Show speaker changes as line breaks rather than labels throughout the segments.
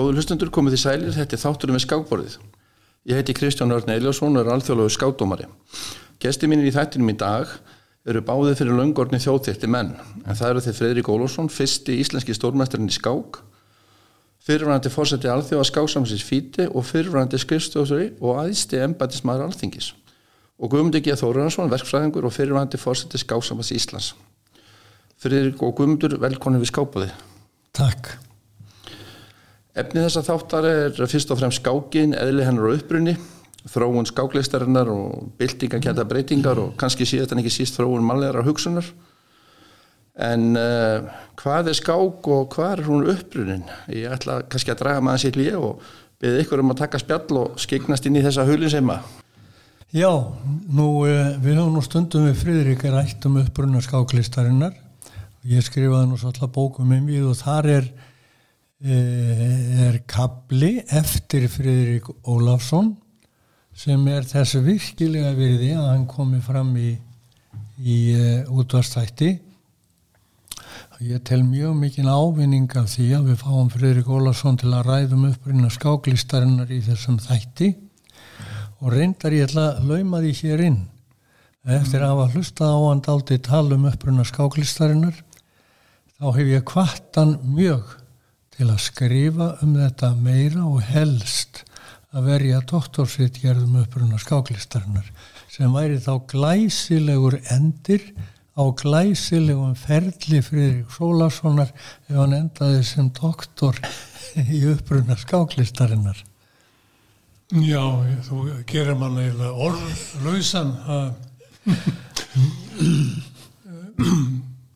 Góður hlustundur komið því sælir, þetta er þátturum með skákborðið. Ég heiti Kristján Örn Eiljósson og er alþjóðlegu skákdómari. Gesti mínir í þættinum í dag eru báðið fyrir löngorni þjóðþyrti menn, en það eru þeir Fredrik Ólásson, fyrsti íslenski stórmæstarinn í skák, fyrirvænandi fórseti alþjóða skáksamsins fíti og fyrirvænandi skrifstjóðsri og aðsti embætismæður alþingis. Og Guðmundur G. Þórundarsson, verkfræðingur og fyrirvænandi fórseti skáksamans Íslands. Fredrik og Guðmundur, velkonni við skápaði.
Takk.
Efnið þessa þáttar er fyrst og fremst skákin, eðli hennar og uppbrunni, þróun skákleistarinnar og byltingakenda breytingar og kannski síðan ekki síst þróun mannlegar hugsunar. En uh, hvað er skák og hvað er hún uppbrunnin? Ég ætla kannski að draga maður sér líf og beðið ykkur um að taka spjall og skeignast inn í þessa hulinsema.
Já, nú uh, við höfum nú stundum við Fridrik rætt um uppbrunna skákleistarinnar. Ég skrifaði nú svolítið bókum um við og þar er er kabli eftir Fridrik Ólafsson sem er þessu virkilega virði að hann komi fram í, í uh, útvarstætti ég tel mjög mikinn ávinning af því að við fáum Fridrik Ólafsson til að ræðum uppbrynna skáklistarinnar í þessum þætti. Og reyndar ég ætla að lauma því hér inn. Eftir að hafa hlustað á hann daldi tala um uppbrynna skáklistarinnar þá hef ég kvartan mjög til að skrifa um þetta meira og helst að verja doktorsritgerðum uppruna skáklistarinnar sem væri þá glæsilegur endir á glæsilegum ferli Fridrik Sólassonar ef hann endaði sem doktor í uppruna skáklistarinnar.
Já, þú gerir mann eiginlega orðlausan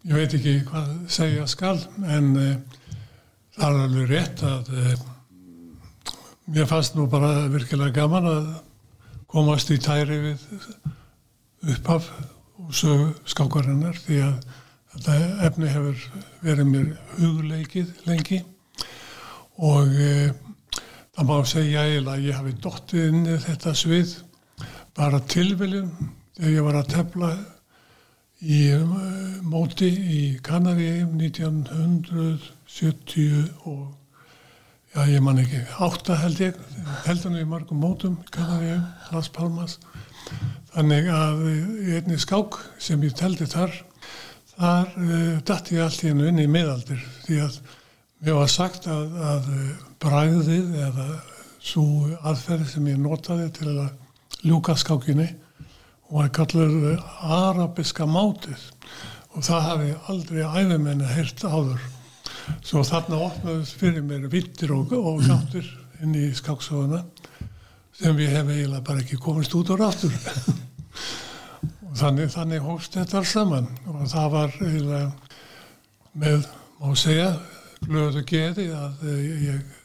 ég veit ekki hvað segja skal en það er alveg rétt að eh, mér fannst nú bara virkilega gaman að komast í tæri við upphaf og sögu skákarinnar því að þetta efni hefur verið mér hugleikið lengi. Og eh, það má segja eiginlega að ég hafi dóttið inn í þetta svið bara tilviljum þegar ég var að tefla í uh, móti í Kanaríum 1970 og já ég man ekki, átta held ég held hann í margum mótum Kanaríum, Las Palmas. Þannig að í einni skák sem ég teldi þar þar uh, dætti ég allt í hennu inn í miðaldir því að mér var sagt að, að bræðið eða svo aðferði sem ég notaði til að ljúka skákinni og það kallar arabiska mátið. Og það hafi aldrei æfumenni heyrt áður svo þarna opnaðist fyrir mér vittir og, og gáttur inn í skáksóðuna sem við hefum eiginlega bara ekki komist út á ráttur þannig, þannig hóst þetta alls saman og það var eiginlega með, má segja glöðu geði að ég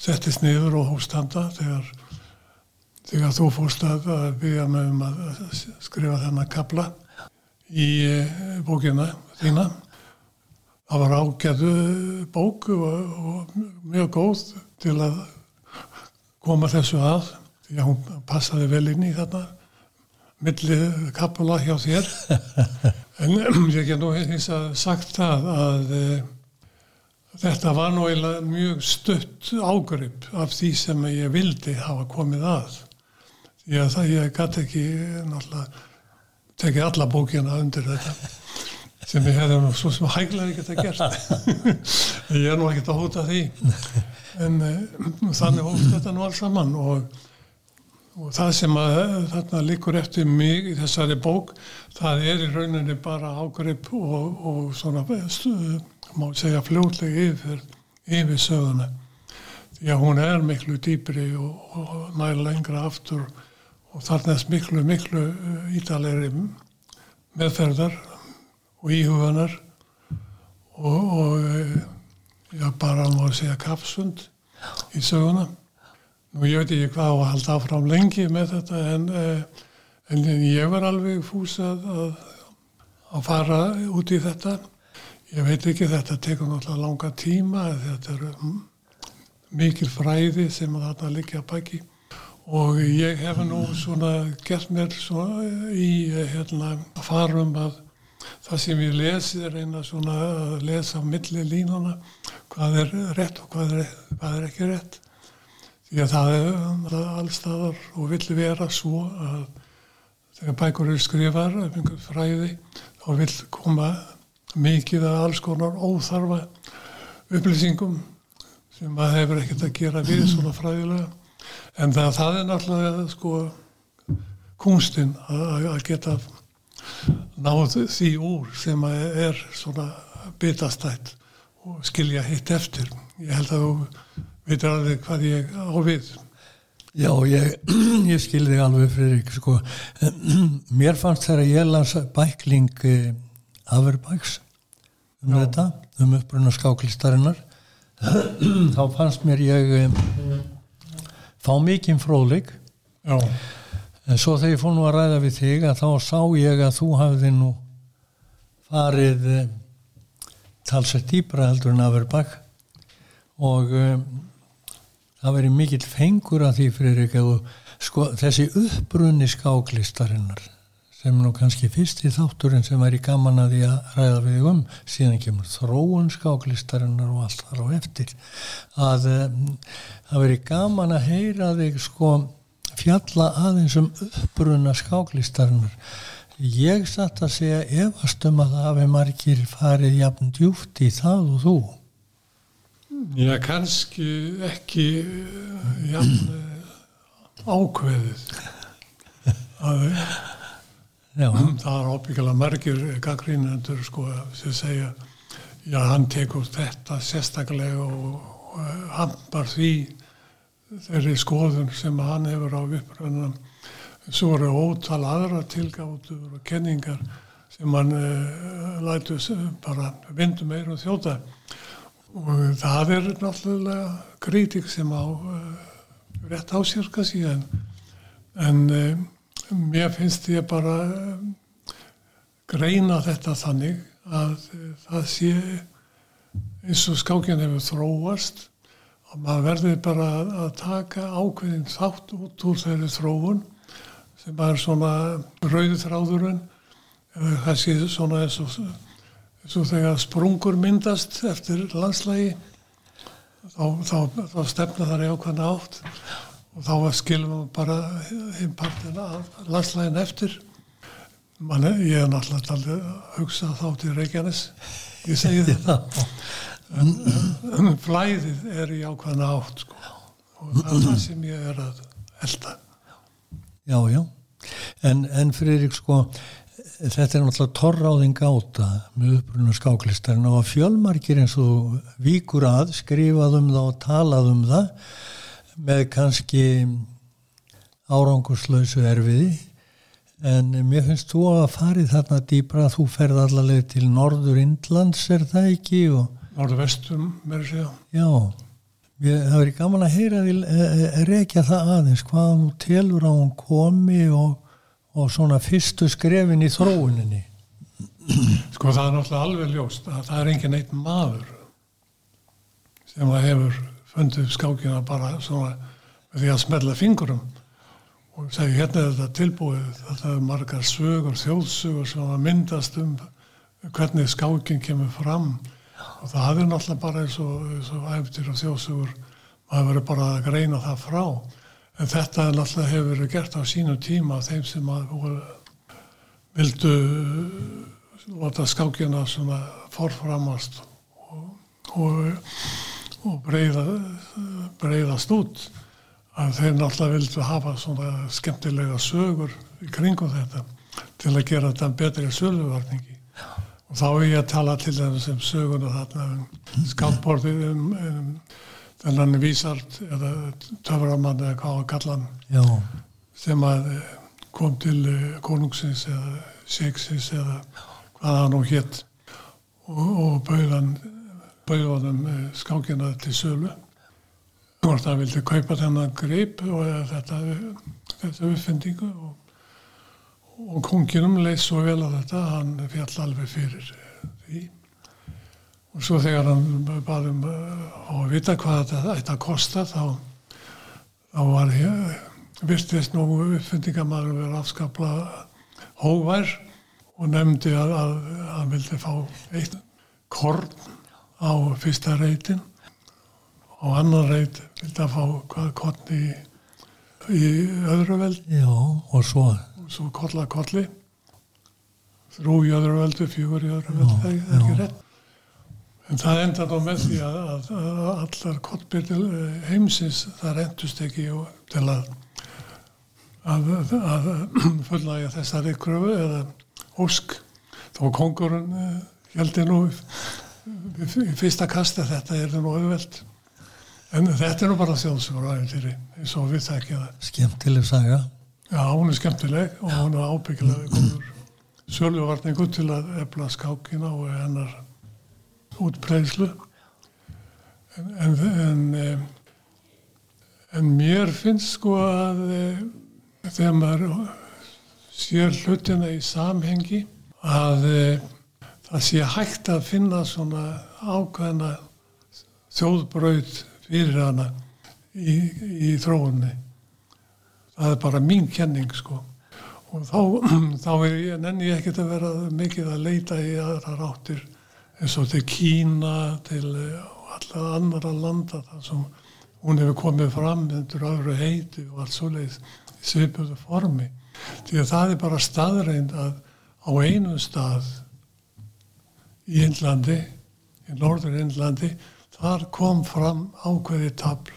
settist niður og hóst handa þegar þegar þú fórst að byggja mig um að skrifa þennan kabla í eh, bókina þína. Það var ágæðu bók og, og mjög góð til að koma þessu að. Því að hún passaði vel inn í þarna milli kapula hjá þér. En ég get nú hins að sagt það að e, þetta var nú eiginlega mjög stutt ágrip af því sem ég vildi hafa komið að. Því að það ég gæti ekki náttúrulega tekið alla bókina undir þetta sem ég hefði nú svo sem hæglaði geta gert. Ég er nú ekkert að hóta því. En uh, þannig hótt þetta nú alls saman og, og það sem að þarna líkur eftir mig í þessari bók það er í rauninni bara ágrip og, og svona stuð, má segja fljóðlega yfir yfir söguna. Að hún er miklu dýbri og, og næra lengra aftur og þarnaðist miklu, miklu uh, ítalegri meðferðar og íhuganar og, og uh, já, bara má segja kapsund í söguna. Nú ég veit ekki hvað á að halda áfram lengi með þetta en, uh, en ég var alveg fús að, að fara út í þetta. Ég veit ekki þetta tekur náttúrulega langa tíma þetta er mikil fræði sem þetta liggja baki og ég hef nú svona gert mér svona í hérna farum að það sem ég lesi er eina svona að lesa á milli línuna hvað er rétt og hvað er, hvað er ekki rétt. Því að það er allstaðar og vill vera svo að þegar bækur eru skrifar af einhver fræði þá vill koma mikið af alls konar óþarfa upplýsingum sem maður hefur ekkert að gera við svona fræðilega. En það, það er náttúrulega sko kunstinn að, að geta náð því úr sem er svona bitastætt og skilja hitt eftir. Ég held að þú veitir alveg hvað ég á við.
Já, ég, ég skilði alveg Fridrik, sko. Mér fannst þegar ég las bækling eh, Averbæks um Já. þetta, um uppbrunna skáklistarinnar, þá fannst mér ég eh, fá mikinn fróðleik. Já. En svo þegar ég fór nú að ræða við þig að þá sá ég að þú hafði nú farið eh, talsett dýbra heldur en að vera bakk og um, það veri mikill fengur að því fyrir ekki sko, þessi uppbrunni skáklistarinnar sem nú kannski fyrst í þátturinn sem væri gaman að því að ræða við um síðan kemur þróun skáklistarinnar og allt þar á eftir að um, það veri gaman að heyra þig sko fjalla aðeins um uppbrunna skáklistarinnar. Ég satt að segja efastum að það hafi margir farið jafn djúft í það og þú.
Já, kannski ekki eh, jafn eh, ákveðið. Að Já. það er óbyggilega margir gaggrínendur sko sem segja já, hann tekur þetta sérstaklega og, og hann bar því þeirri skoðun sem hann hefur á uppröðunum svo eru ótal aðra tilgáttur og kenningar sem hann uh, eh, lætu bara vindu meir og þjóta. Og það er náttúrulega kritik sem á uh, rétt ásjörka síðan en uh, mér finnst ég bara greina þetta þannig að það sé eins og skákjan hefur þróast og maður verður bara að taka ákveðin þátt út úr þeirri þróun sem er svona rauðu þráðurinn. Eða það sé svona eins og, eins og þegar sprungur myndast eftir landslægi þá, þá, þá stefna þar í ákveðna átt og þá skilum bara hinn partina af landslægin eftir. Man, ég er náttúrulega að hugsa þátt í Reykjanes ég segi þetta en flæðið er í ákvæðna átt sko. og það er það sem ég er að elda
Já, já. En, en fyrir sko þetta er náttúrulega torráðing áta með uppruna skáklistarinn og fjölmarkir eins og víkur að skrifað um það og talað um það með kannski árangurslausu erfiði. En mér finnst þú að farið þarna dýbra þú ferð allaveg til Norður Indlands er það ekki? Og
Norður vestum, mér sé
Já, ég, það verið gaman að heyra því e, e, rekja það aðeins hvaða þú telur á hún komi og, og svona fyrstu skrefin í þróuninni.
Sko það er náttúrulega alveg ljóst að það er engin eitt maður sem að hefur fundið skákina bara svona því að smerla fingurum og segi hérna er þetta tilbúið þetta er margar sögur, þjóðsögur sem að myndast um hvernig skákin kemur fram og það er náttúrulega bara eins og, og æftir og þjóðsugur maður verður bara að greina það frá. En þetta er náttúrulega hefur verið gert á sínu tíma þeim sem að vildu láta skákjana svona forframast og, og, og breyða, breyðast út. Að þeir náttúrulega vildu hafa svona skemmtilega sögur í kringum þetta til að gera þetta betri söluvarningi og þá er ég að tala til þess sem söguna þarna um skáttbortið um, um þennan vísart eða töframann eða hvað að kalla hann sem að eh, kom til eh, konungsins eða seiksins eða hvað hann og hétt og, og bauðan bauðanum eh, skákina til sölu. Hvort hann vildi kaupa þennan greip og þetta, þetta uppfendingu og og konginum leið svo vel á þetta hann fjall alveg fyrir því. Og svo þegar hann baðum á að vita hvað þetta ætti að kosta þá, þá var hér virtist nú uppfendingamæður verið afskapla hóvær og nefndi að hann vildi fá eitt korn á fyrsta reytin og annan reyt vildi að fá hvað korn í, í öðru veld.
Já, og svo
og svo kolla kolli. Þrjú í öðru veldu, fjögur í öðru veldu það er ekki rétt. En það enda þá með því að, að, að allar kottbyrðil heimsins það reyndust ekki til að að, að fullnægja þessari kröfu eða ósk. Þó kongurinn heldur nú í fyrsta kasta þetta er nú auðveld en þetta er nú bara þjóðsögur aðeins eins og við þekkja það.
Skemmtileg saga
Já, hún er skemmtileg og hún er ábyggilega góður. Sjöluvarningu til að efla skákina og hennar útbreyðslu en, en, en, en mér finnst sko að þegar maður sér hlutina í samhengi að það sé hægt að finna svona ákveðna þjóðbröð fyrir hana í, í þróunni það er bara mín kenning sko. Og þá, þá er ég, nenni ég ekkert að vera mikið að leita í aðra ráttir eins og til Kína til allra annara landa þar sem hún hefur komið fram undir öðru heiti og allt svoleiðis í svipuðu formi. Því að það er bara staðreind að á einu stað í Índlandi í norður Índlandi þar kom fram ákveði tabl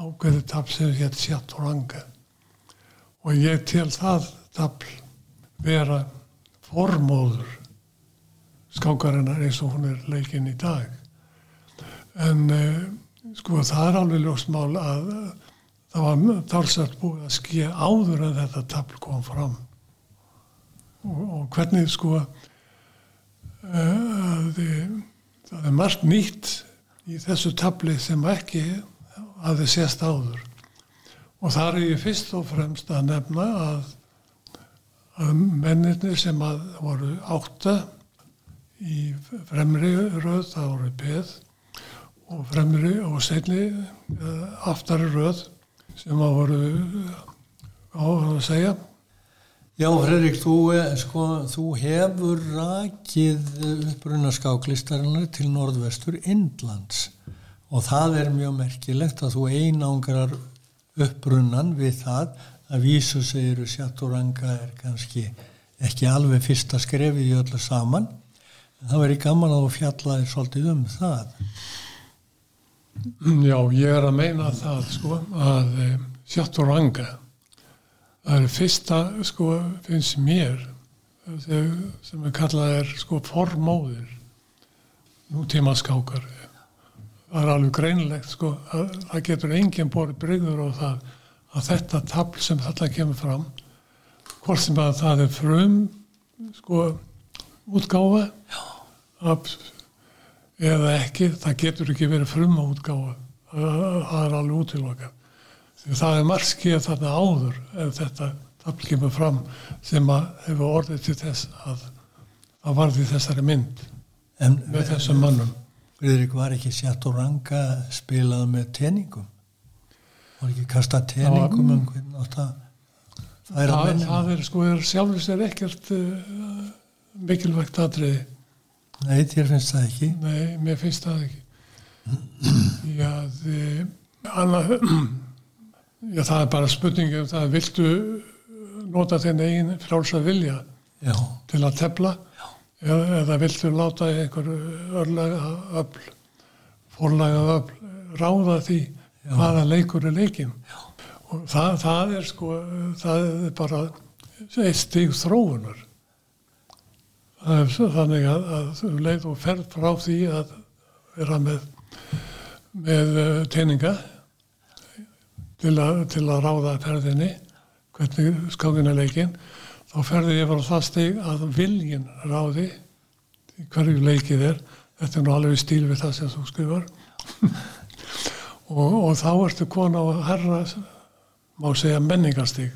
ákveði tabl sem hétt Sjátoranga og ég tel það tafl vera formóður skákarinnar eins og hún er leikinn í dag. En uh, sko það er alveg ljósmál að uh, það var talsagt búið að skýja áður en þetta tafl kom fram. Og, og hvernig sko uh, þið, það er margt nýtt í þessu tafli sem ekki að þið sést áður og þar er ég fyrst og fremst að nefna að, að mennirni sem að voru átta í fremri röð, það voru beð og fremri og segni aftari röð sem að voru á að segja.
Já, Fredrik, þú, sko, þú hefur rakið uppruna skáklistarinnar til norðvestur Indlands og það er mjög merkilegt að þú einangrar upprunnan við það að vísu segiru Sjáturanga er kannski ekki alveg fyrsta skrefið í öllu saman. En það verið gaman að þú fjallaði svolítið um það.
Já, ég er að meina það sko að e, Sjáturanga það er fyrsta sko finnst mér sem er kallað er sko formóðir nútíma skákar það er alveg greinlegt sko að það getur enginn borð breyður á það að þetta tabl sem þetta kemur fram hvort sem að það er frum sko útgáfa að, eða ekki það getur ekki verið frum útgáfa. Það er alveg útilvaka því það er margskið þarna áður ef þetta tabl kemur fram sem að hefur orðið til þess að það varði þessari mynd en, með þessum mannum
Friðrik var ekki Sjáturanga spilað með teningum. Var ekki kasta teningum um hvernig átt að
það, mennin það er sko er sjálfur sér ekkert uh, mikilvægt aðriði
Nei, þér finnst það ekki.
Nei, mér finnst það ekki. Já, þið annað Já, það er bara spurningi um það viltu nota þinn eigin frálsa vilja
Já.
til að tefla eða, viltu láta einhver örlega öll fórlega öll ráða því Já. hvaða leikur er leikin og það, það er sko það er bara eitt stíg þróunar. Það er þannig að, að um leið og ferð frá því að vera með með uh, teininga til til að ráða ferðinni hvernig skákina leikin þá ferði ég bara það stig að viljin ráði hverju leikið er. Þetta er nú alveg stíl við það sem þú skrifar. Og, og þá ertu kona á herra má segja menningarstig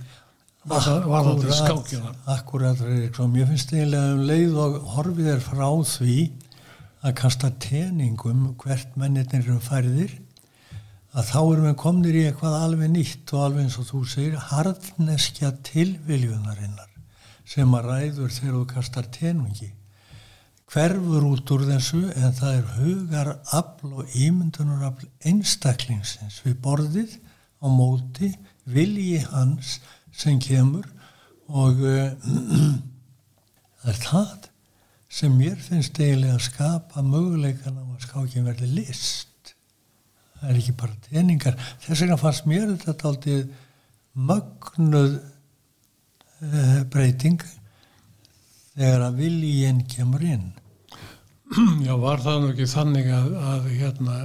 var þetta skákina.
Akkurat, Ríksson, ég finnst eiginlega um leið og horfið er frá því að kasta teningum hvert mennirnir eru færðir að þá erum við komnir í eitthvað alveg nýtt og alveg eins og þú segir harðneskja tilviljunarinnar sem að ræður þegar þú kastar tenungi. Hverfur út úr þessu en það er hugar afl og ímyndunarafl einstaklingsins við borðið á móti vilji hans sem kemur og það er það sem mér finnst eiginlega að skapa möguleikan á að skákin verði list. Það er ekki bara teningar. Þess vegna fannst mér þetta aldrei mögnuð uh, breyting þegar að viljinn kemur inn.
Já, var það nú ekki þannig að, að hérna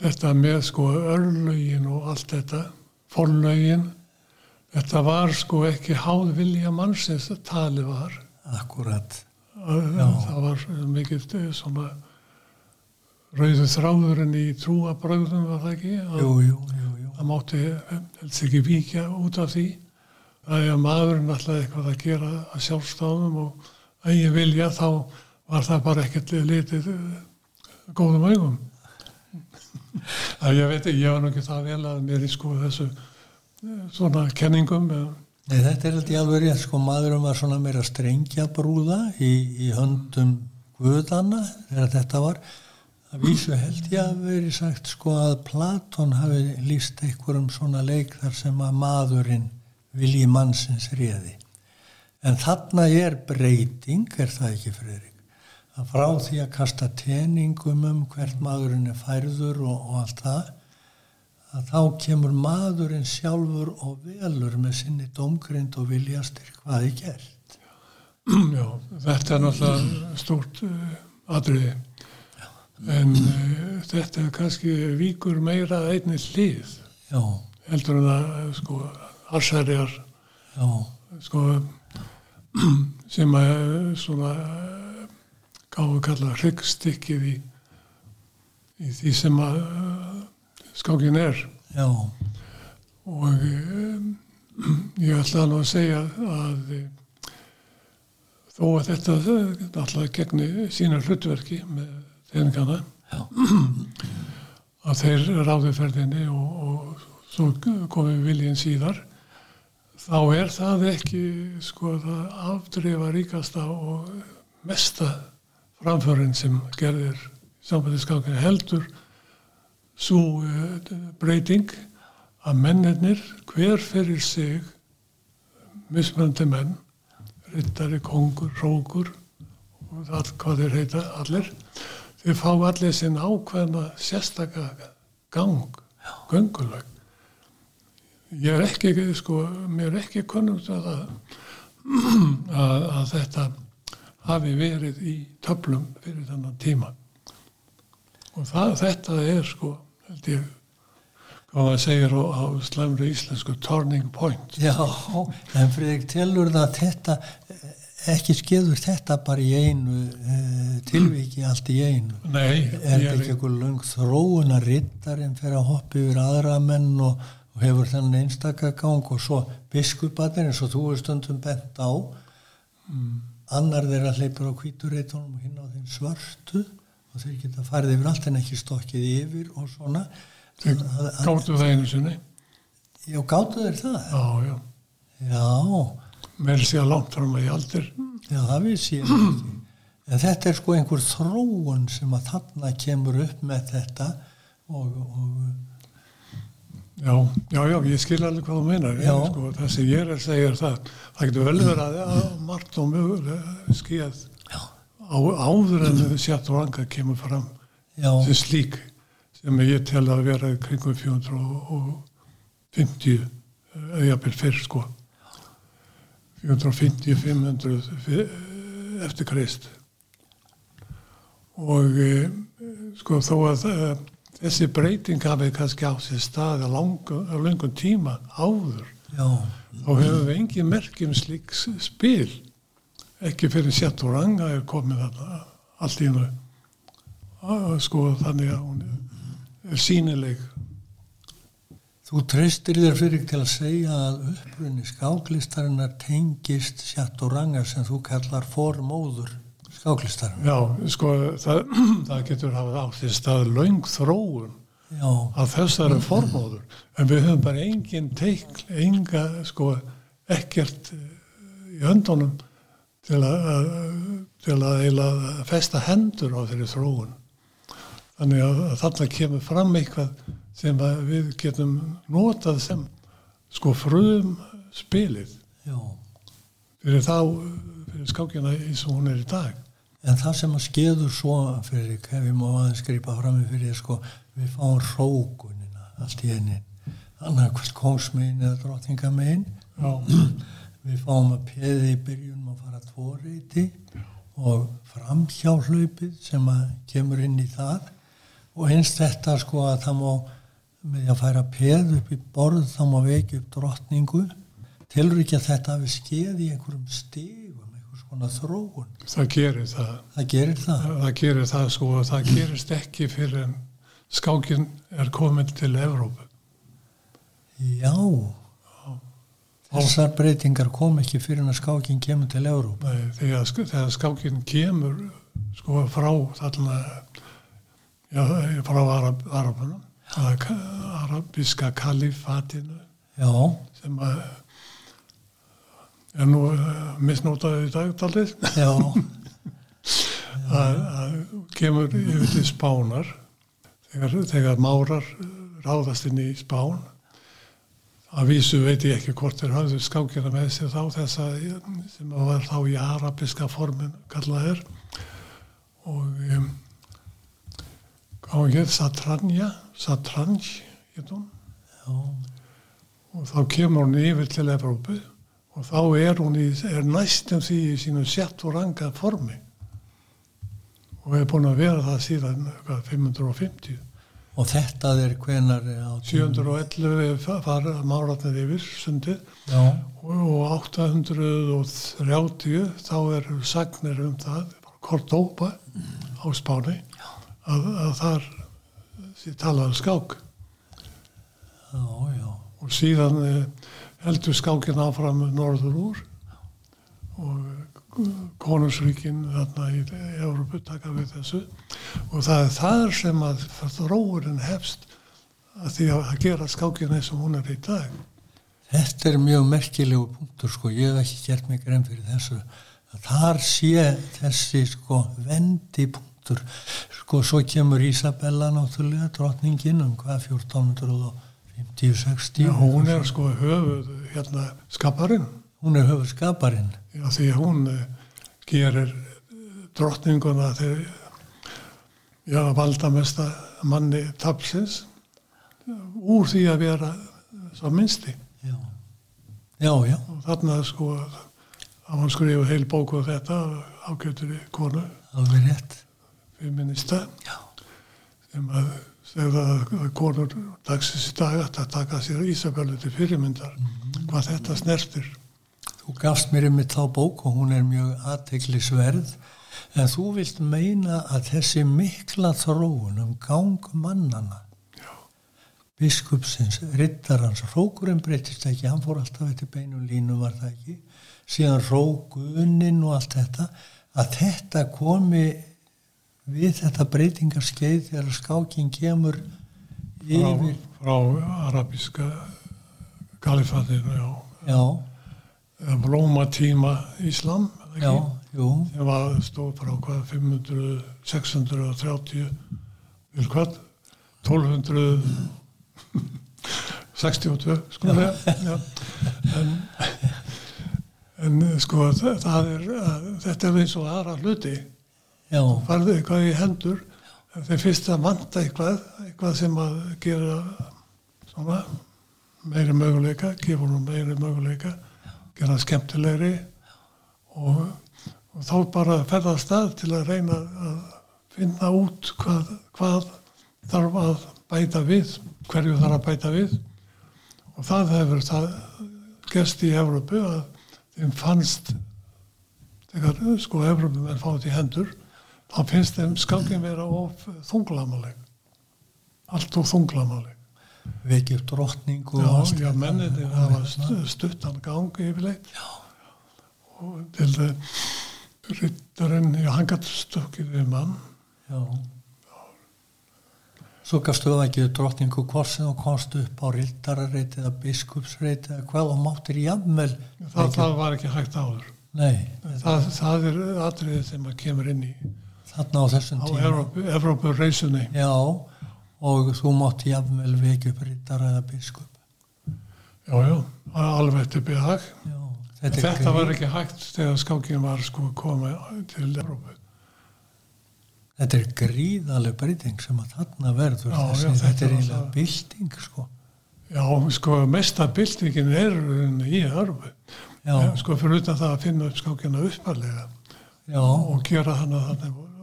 þetta með sko örlögin og allt þetta, forlögin þetta var sko ekki háð vilja mannsins að tali var.
Akkurat.
Það var mikið svona rauðu þráðurinn í trúabröðum var það ekki? Að,
Jú, jú, jú,
það mátti helst ekki víkja út af því að ef maðurinn ætlaði eitthvað að gera að sjálfstáðum og að ég vilja þá var það bara ekkert litið eh, góðum augum að ég veit ekki, ég var nú ekki það vel að mér í sko þessu eh, svona kenningum eða
Nei, þetta er alltaf alveg rétt, sko, maðurum var svona meira strengja brúða í, í höndum guðana þegar þetta var. Það vísu held ég að veri sagt, sko, að Platon hafi líst einhverjum svona leik þar sem að maðurinn vilji mannsins réði. En þarna er breyting, er það ekki Freyrík? Að frá því að kasta teningum um hvert maðurinn er færður og, og allt það, að þá kemur maðurinn sjálfur og velur með sinni domgrind og viljastir hvað er gert.
Já, þetta er náttúrulega stórt uh, atriði en uh, þetta er kannski víkur meira einni hlið
Já,
heldur en að uh, sko allsærjar sko sem að svona gáðu kalla hryggstykkið í, í því sem að uh, skákin er.
Já,
og um, ég ætla nú að segja að um, þó að þetta alltaf gegni sína hlutverki með þeirringana að þeir ráði ferðinni og, og svo komið viljinn síðar þá er það ekki sko það afdreifa ríkasta og mesta framförin sem gerðir sambandiskákinu heldur svo uh, breyting að mennirnir hver fyrir sig mismöndi menn rittari, kongur, rókur og það hvað þeir heita allir þeir fá allir sinn ákveðna sérstaka gang göngulag ég er ekki sko, mér er ekki konum að, að, að þetta hafi verið í töflum fyrir þennan tíma og það, þetta er sko held ég hvað maður segir á, á slæmri íslensku turning point
já, en Fridrik telur það að þetta, ekki skeður þetta bara í einu uh, tilviki allt í einu.
Nei,
Er þetta ekki einhver löng þróun að rittarinn fyrir að hoppa yfir aðra menn og, og hefur þennan einstakagang og svo biskupatir eins og þú er stundum bent á annar þeirra hleypur á kvítureitunum og hinn á þeim svörtu og þeir geta farið yfir allt en ekki stokkið yfir og svona.
Þeir gáttu það einu sinni.
Já, gáttu þeir það?
já, já,
Já,
mér sé að langt fram að ég aldir.
Já, það vissi ég ekki. En þetta er sko einhver þróun sem að þarna kemur upp með þetta og, og
já, já, já, ég skil alveg hvað þú meinar. Ég, sko, það sem ég er að segja er það það getur vel verið að, að margt og mögulega skíð
já,
á, áður en sjátt og ranga kemur fram
já,
sem slík sem ég tel að vera kringum 450 eða jafnvel fyrr sko. 450-500 eftir Krist. Og e, sko þó að e, þessi breyting hafi kannski á sér stað á langu- á lengum tíma áður.
Já,
þá hefur við engin merkjum slík s- spil. Ekki fyrir sett og ranga er komið þarna allt í hennu sko þannig að hún er sínileg
Þú treystir þér fyrir til að segja að upprunni skáklistarinnar tengist sjatt og rangar sem þú kallar formóður skáklistarinnar.
já, sko það, það getur hafa átt í stað laung þróun
Já,
að þessari formóður en við höfum bara engin teikl enga sko ekkert eh, í höndunum til að, að, til að, að festa hendur á þeirri þróun. Þannig að, að þarna kemur fram eitthvað sem við getum notað sem sko frum spilið
Já.
fyrir þá, fyrir skákjana eins og hún er í dag.
En það sem að skeður svo fyrir, ef við má aðeins gripa fram í fyrir, sko, við fáum rókunina allt í einin, annað hvort kóngsmegin eða drottingamegin, við fáum að peði í byrjunum að fara tvoreiti og framhjáhlaupið sem að kemur inn í það. Og eins þetta sko að það má með að færa peð upp í borð þá má vekja upp drottningu. Tilur ekki að þetta hafi skeið í einhverjum stigum svona þróun.
Það gerir það.
Það gerir það.
Það gerir það sko og það gerist ekki fyrir en skákin er komin til Evrópu.
Já. Þessar breytingar kom ekki fyrir en að skákin kemur til Evrópu.
Nei, þegar, þegar skákin kemur sko frá þarna já, frá Arab, Arapunum arabiska kalifatinu
já.
sem að er nú uh, misnótaði í dagtalið að kemur yfir til spánar þegar, þegar márar ráðast inn í spán. Að vísu veit ég ekki hvort þeir hafðu skákjana með sér þá þessa sem var þá í arabiska formin kallað er. Og um, hér Satranja Satranj og þá kemur hún yfir til Evrópu og þá er hún í, er næstum því í sínu sett og ranga formi. Og hefur búin að vera það síðan hvað, 550
og þetta er hvenar
711 fara máratnir yfir sundið. Og, og 830 þá er sagnir um það Cordoba á Spáni að, að þar talaðu skák.
Já, já.
og síðan eh, heldur skákin áfram norður úr og konungsríkin þarna í Európu taka við þessu. Og það er þar sem að þróurinn hefst að því að gera skákin eins og hún er í dag.
Þetta er mjög merkilegu punktur sko, ég hef ekki gert mig grein fyrir þessu. Að þar sé þessi sko vendi punktur. Sko svo kemur Ísabella náttúrulega drotningin um hvað 1400 50-60
Já, hún er sko höfuð hérna skaparinn.
Hún er höfuð skaparinn.
Já, því hún uh, gerir drottninguna þegar já, valdamesta manni tapsins úr því að vera svo minnsti.
Já, já, já.
og þarna sko að hann skrifa heil bóku á þetta ágættur í konu.
Alveg rétt.
Feminista sem að að konur dagsins í dag að taka sér Ísabellu til fyrirmyndar mm -hmm. hvað þetta snertir
Þú gafst mér um mitt þá bók og hún er mjög aðteglisverð en þú vilt meina að þessi mikla þróun um gang mannana
Já.
biskupsins, rittarans rókurinn breytist ekki, hann fór alltaf eftir beinu línu var það ekki síðan rókunin og allt þetta að þetta komi við þetta breytingarskeið þegar skáking kemur
yfir frá, frá arabíska kalifatinu já,
já.
blóma tíma Íslam
já,
sem var stóð frá hvað 500, 630 vil hvað? 1262 sko en, en sko það er þetta er eins og aðra hluti farðu eitthvað í hendur. Þeir fyrst að vanta eitthvað eitthvað sem að gera svona meiri möguleika gefa hún meiri möguleika gera skemmtilegri. Og, og þá bara ferða stað til að reyna að finna út hvað, hvað þarf að bæta við hverju þarf að bæta við. Og það hefur það gerst í Evrópu að þeim fannst þegar sko Evrópu menn fáið í hendur þá finnst þeim skákin vera of þunglamaleg allt of þunglamaleg
vekið drottningu
já, já menninir hafa stuttan gangi yfirleitt.
Já.
og til það rittarinn, já hann gæti stökkið við mann.
Já. Svo gafstu það ekki drottningu korsin og komst upp á rildararreit eða biskupsreit eða hvað og máttir jafnvel
það, það var ekki hægt áður.
Nei,
það, það er atriðið sem að kemur inn í
þarna á þessum
á
tíma.
Evrópu, Evrópu reysunni
já, og þú mátti jafnvel vekja upp rittar eða biskup.
Já, já, alveg til bygðag
já, þetta,
þetta
er
var ekki hægt þegar skákin var sko að koma til Evrópu.
Þetta er gríðaleg breyting sem að þarna verður
Já, já, þetta
þetta er
er
eiginlega
það.
bylting sko.
Já, sko, mesta byltingin er í Evrópu.
Já,
Eh, sko, fyrir utan það að finna upp skákina upparlega
já,
og gera hana þannig og, og,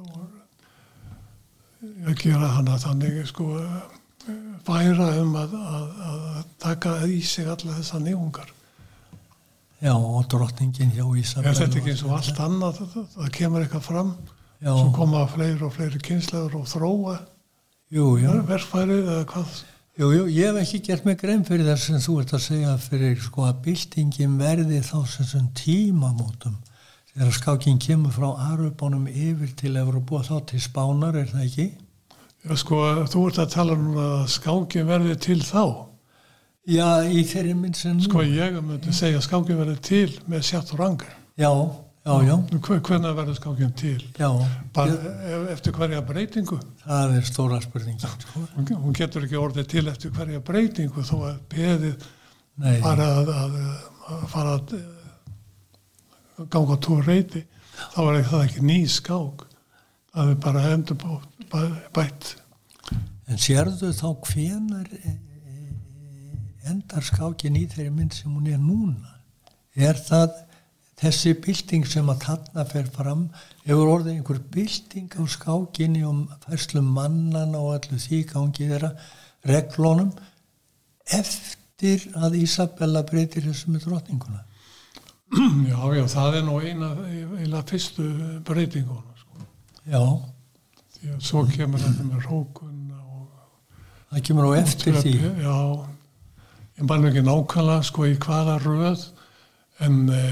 að gera hana þannig sko væra um að, að, að taka í sig alla þessa nýjungar
já, og drottningin hjá Ísabel
er þetta ekki eins og allt annað? Það, það kemur eitthvað fram
já,
svo koma fleiri og fleiri kynslegur og þróa
jú, jú,
verfærið eða hvað?
Jú, jú, ég hef ekki gert mig grein fyrir þess sem þú ert að segja fyrir sko að byltingin verði þá sem sem tímamótum þegar skákin kemur frá Arubónum yfir til Evropu og þá til Spánar er það ekki?
Já, sko, þú ert að tala um að skákin verði til þá.
Já, í þeirri minn sem
sko ég myndi segja að skákin verði til með sjátt og rangar
Já, já, já,
hvernig verður skákin til?
Já,
bara
ég,
e- eftir hverja breytingu?
Það er stóra spurningin, sko.
hún, hún getur ekki orðið til eftir hverja breytingu þó að beðið
Nei,
fara að, að, að fara að ganga tóra reyti þá er það ekki ný skák það er bara endur bætt
en sérðu þá hvenar e, e, endar skákin í þeirri mynd sem hún er núna? Er það þessi bylting sem að þarna fer fram, hefur orðið einhver bylting á skákinni um færslu mannana og allu því gangi þeirra reglunum eftir að Ísabella breytir þessu með drottninguna?
Já, já, það er nú eina, eina fyrstu breytinguna sko.
Já,
því að svo kemur þetta með rókunna og
það kemur á eftir því.
já, ég man ekki nákvæmlega sko í hvaða röð en e,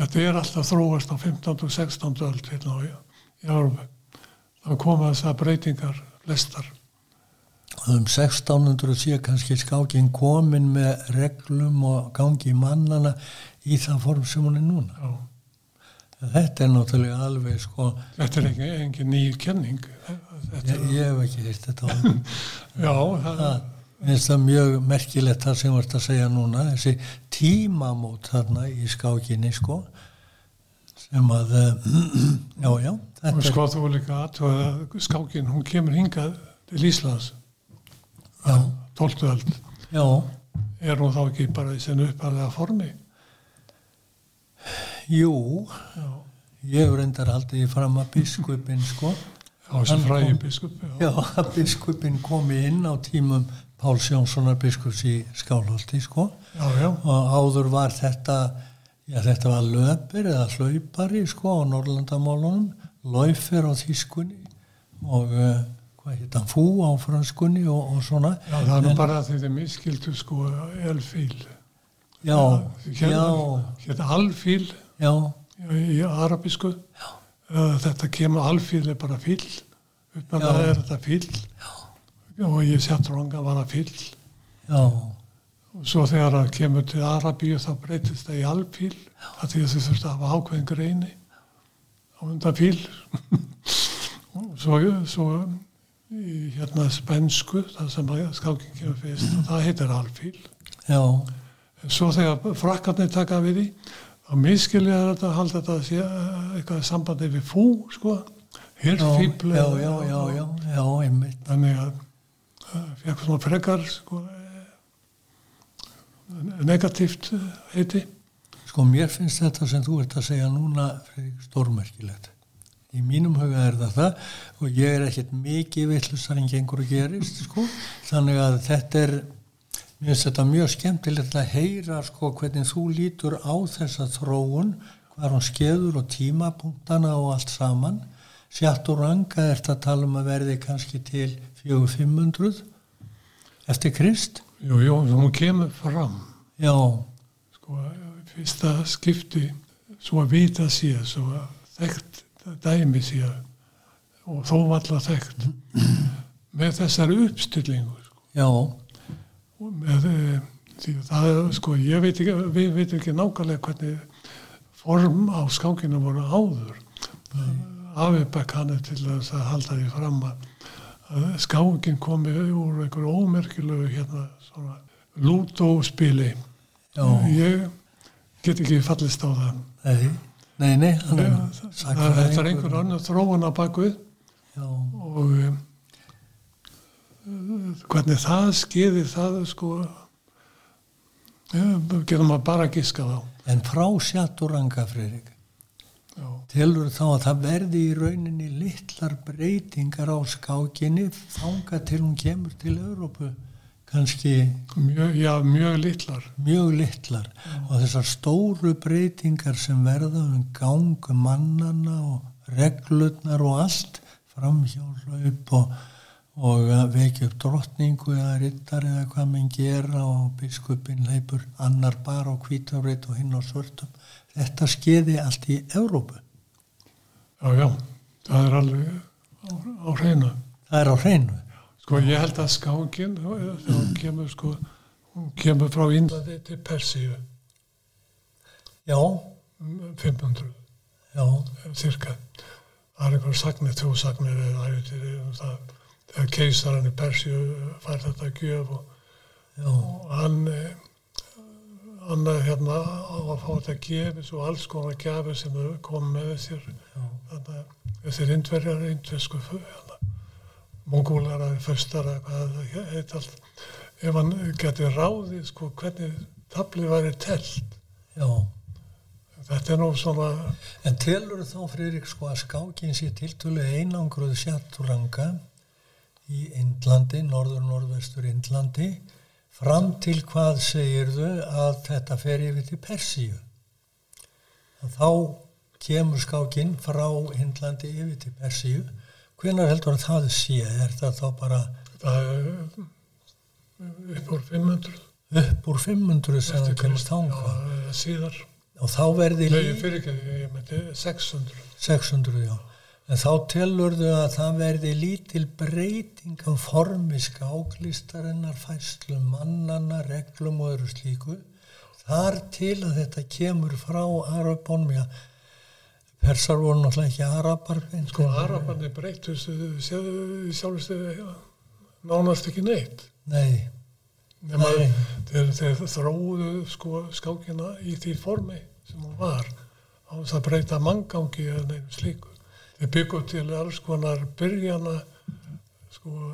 þetta er alltaf þróast á 15. og 16. öld hérna á í Európa þá koma þessar breytingar flestar
um 1600 sé kannski skákin komin með reglum og gangi mannana í það form sem hún er núna.
já.
Þetta er náttúrulega alveg sko,
þetta er ekki, ekki ný kenning þetta,
ég, ég hef ekki hýrt þetta
já, það,
Mér finnst það mjög merkilegt það sem ert að segja núna, þessi tímamót þarna í skákinni sko, sem að, já, já,
og
er,
sko þú er líka að skákin, hún kemur hingað til Íslands
já,
12. öld
já,
er hún þá ekki bara í sinni uppalega formi
jú,
já,
ég reyndar í fram að biskupin sko,
á þessi
kom-
biskup já.
Já, að biskupin komi inn á tímum Páls Jónssonar biskups í Skálholti, sko.
já, já,
Og áður var þetta, já þetta var löpir eða hlaupari, sko, á Norrlandamálunum, laufir á þýskunni og uh, hvað heit hann, fú á franskunni og, og svona.
já, það er nú bara að þetta er miskildu sko elfíl
Já, já,
hérna alfíl
já,
í arabísku. Uh, þetta kemur alfíl er bara fíl upp að
Já.
það er þetta fíl og ég sett ranga var það fíl
já,
og svo þegar það kemur til Arabíu þá breytist það í alfíl að því að þau þurfti að hafa ákveðin greini á undan fíl og svo, svo í hérna spensku það sem að skáking kemur fyrst og það heitir alfíl
já,
en svo þegar frakkarnir taka við því þá miskilja þetta að halda þetta sé eh, eitthvað sambandi við fú sko, hirfíbl
já, já, já, já, já, einmitt.
þannig að það fekk svona frekar sko, eh, negatíft eh, heiti
Sko mér finnst þetta sem þú ert að segja núna Friðrik, stórmerkilegt. Í mínum huga er það það og ég er ekkert mikið vittlustar en gengur og gerist sko. Þannig að þetta er, mér finnst þetta mjög skemmtilegt að heyra sko hvernig þú lítur á þessa þróun, hvað hún skeður og tímapunktana og allt saman. Sjátt og ranga er þetta að tala um að verði kannski til 4500 eftir Krist.
jú, jú, hún kemur fram
Já,
sko, fyrsta skipti svo að vita sé svo að þekkt dæmi sé og þó valla þekkt með þessari uppstillingu sko.
já,
Og með eh, því að það sko ég veit ekki, við veitum ekki nákvæmlega hvernig form á skákinu voru áður. Afibæk hann er til að halda því fram að, að skákin komi úr einhverju ómerkilegu hérna svona lútóspili. Ég get ekki fallist á það.
Nei, nei, nei, hann er
það, þetta er einhver annar þróun á bakvið
Já,
og um, hvernig það skeiði það sko ja, getum maður bara giska þá.
En frá Sjatturanga, Freyrik,
já,
telur þá að það verði í rauninni litlar breytingar á skákinni þanga til hún kemur til Európu kannski
mjög, já, mjög litlar.
Mjög litlar. Og þessar stóru breytingar sem verða um gang mannana og reglurnar og allt framhjálaup og, og vekja upp drottningu eða riddar eða hvað menn gera og biskupin leipur annar bara á hvítáreit og hinn á svörtum. Þetta skeiði allt í Európu
já, já, það er alveg á, á hreinu.
Það er á hreinu
sko ég held að skákin þá kemur sko hún kemur frá Índlandi til Persíu.
Já,
um 500
já,
cirka. Það er einhver sagnir, tvo sagnir um þegar keisarinn í Persíu fær þetta gjöf og, og hann eh, hann er hérna á að fá þetta gefis og alls konar gefið sem kom með að þessir indverjar indversku hérna, mongólar að fyrstar að hvað það heit allt ef hann geti ráðið sko hvernig tablið væri telt
já
þetta er nú svona
En telur þá Friðrik sko að skákin sé tiltölu einangruð sjatturanga í Indlandi, norður-norðvestur Indlandi, fram til hvað segirðu að þetta fer yfir til Persíu. Þá kemur skákin frá Indlandi yfir til Persíu. Hvenær heldur að það sé? Er það þá bara
það er upp úr 500
upp úr 500 sem það kemur þangað?
já, síðar
Og þá verði
Nei, ég fyrir ekki, ég meinti 600
600, já. En þá telurðu að það verði lítil breyting á formi skáklistarinnar, færslu mannana, reglum og öðru slíku. Þar til að þetta kemur frá Arabónum, já, persar voru náttúrulega ekki arabar.
sko
en-
Arabarni breytust sjálfstu nánast ekki neitt.
Nei, Nei.
þeir, þeir þróuðu sko skákina í því formi sem hún var á þess að breyta manngangi eða neinu slíku. Þeir byggu til alls konar byrjana sko,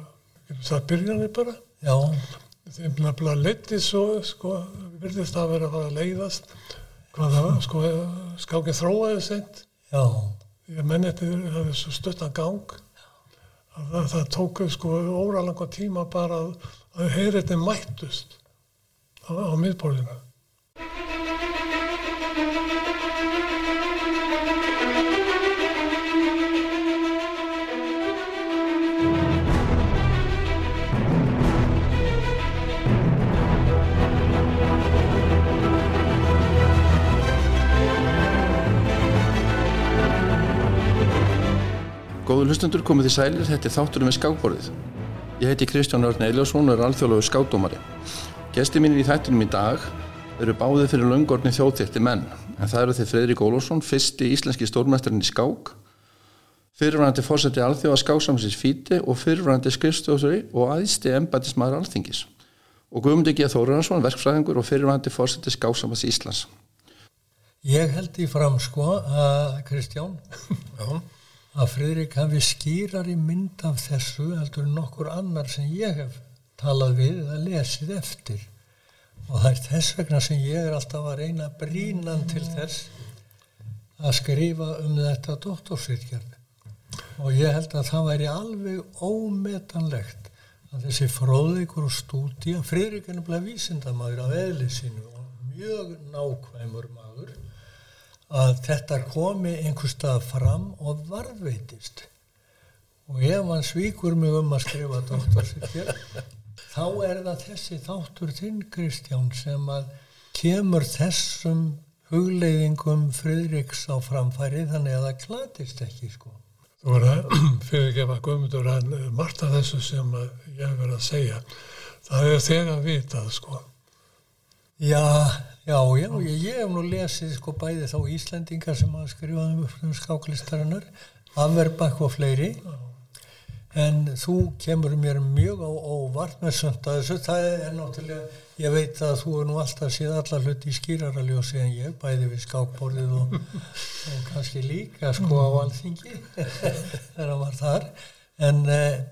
það byrjanir bara.
Já,
þeim nefnilega leiti svo sko, virðist það vera að fara að leiðast hvað það sko, skákið þróaði seint
já,
að menn þetta er svo stuttan gang að það, það tók sko óralanga tíma bara að, að heyritin mættust á, á miðborðinu.
Góður hlustendur komið því sælir, þetta er þátturum við skákborðið. Ég heiti Kristján Örn Eiljósson og er alþjóðlegu skátdómari. Gesti mínir í þættinum í dag eru báðið fyrir löngorni þjóðþétti menn, en það eru þeir Fredrik Ólafsson, fyrsti íslenski stórmæstarinn í skák, fyrirvænandi fórseti alþjóða skáksamsins fíti og fyrirvænandi skrifstjóðsari og aðsti embætismæður alþingis. Og Guðmundi G. Þóraransson, verkfræðingur og fyrirvænandi fórseti skáksamans Íslands.
ég held í fram sko að Kristján,
Já,
að Friðrik hafi skýrari mynd af þessu heldur nokkur annar sem ég hef talað við eða lesið eftir. Og það er þess vegna sem ég er alltaf að reyna brínan til þess að skrifa um þetta doktorsritgerð. Og ég held að það væri alveg ómetanlegt að þessi fróðleikur og stúdía Friðrik er nefnilega vísindamaður af eðli sínu og mjög nákvæmur maður að þetta komi einhver stað fram og varðveitist og ef hann svíkur mig um að skrifa doktorsirkjör þá er það þessi þáttur þinn Kristján sem að kemur þessum hugleiðingum Friðriks á framfæri þannig að það glatist ekki sko.
Þú voru að fyrirgefa Guðmundur en margt af þessu sem að ég verið að segja það er þegar vitað sko
Já, já, já, ég, ég hef nú lesið sko bæði þá Íslendingar sem að skrifaðum um skáklistarinnar, Amerbakk og fleiri, en þú kemur mér mjög á, á vart með sönd að þessu, það er náttúrulega, ég veit að þú er nú alltaf síð allar hluti í skýraraljósi en ég, bæði við skákborðið og, og kannski líka sko á alþingi, þegar var þar, en eh,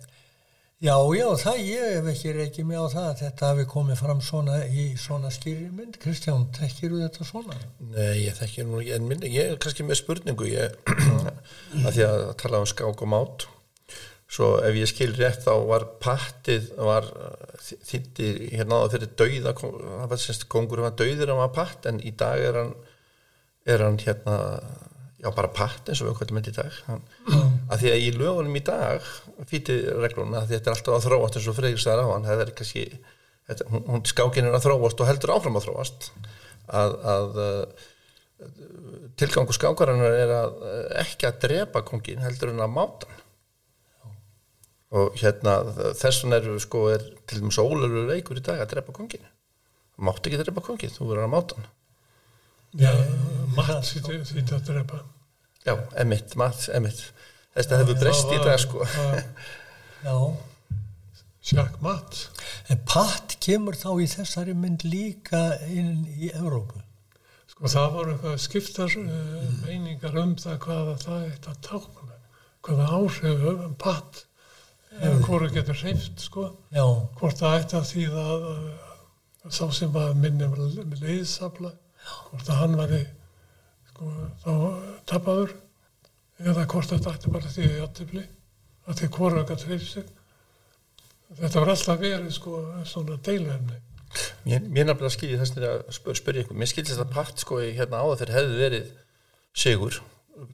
Já, já, það ég hef ekki reykið mig á það að þetta hafi komið fram svona í svona skýri mynd. Kristján, tekkir þú þetta svona?
Nei, ég þekki nú ekki, en minni, ég er kannski með spurningu, ég, að því að tala um skák og mát, svo ef ég skil rétt þá var pattið, var þýtti hérna áður fyrir dauða, það var semst kongur var dauður en var patt, en í dag er hann, er hann hérna, já bara patt eins og við hvernig myndi í dag, hann, að því að í lögunum í dag fítið regluna, að þetta er alltaf að þróast eins og Freyr sagði á hann, það er kannski þetta, hún, skákin er að þróast og heldur áfram að þróast. Að, að tilgangu skákarinnar er að ekki að drepa kongin heldur en að máta hann. Og hérna þessan eru sko er til dæmis ólöru reikur í dag að drepa kongin mátt ekki drepa kongin, þú verður að máta hann.
Já, matt því að drepa
Já, emitt, matt, emitt það hefur breyst í dag sko.
Já.
Sjakk matt.
En patt kemur þá í þessari mynd líka inn í Evrópu.
Sko það voru eitthvað skiptar uh, meiningar um það hvaða það eitt að tákna hvaða áhrif um patt eða hvort getur hreift sko.
Já,
hvort það ætti að því að uh, sá sem var minni með leiðsafla hvort að hann væri sko, þá tapaður eða hvort þetta ætti bara því að játtifli að því hvort það gæti hreift sig þetta var alltaf verið sko svona deilverðni
Mér, mér nefnilega skilji þess að spyr, spyrja ykkur, mér skiljast að patt sko í hérna áður þegar hefði verið sigur,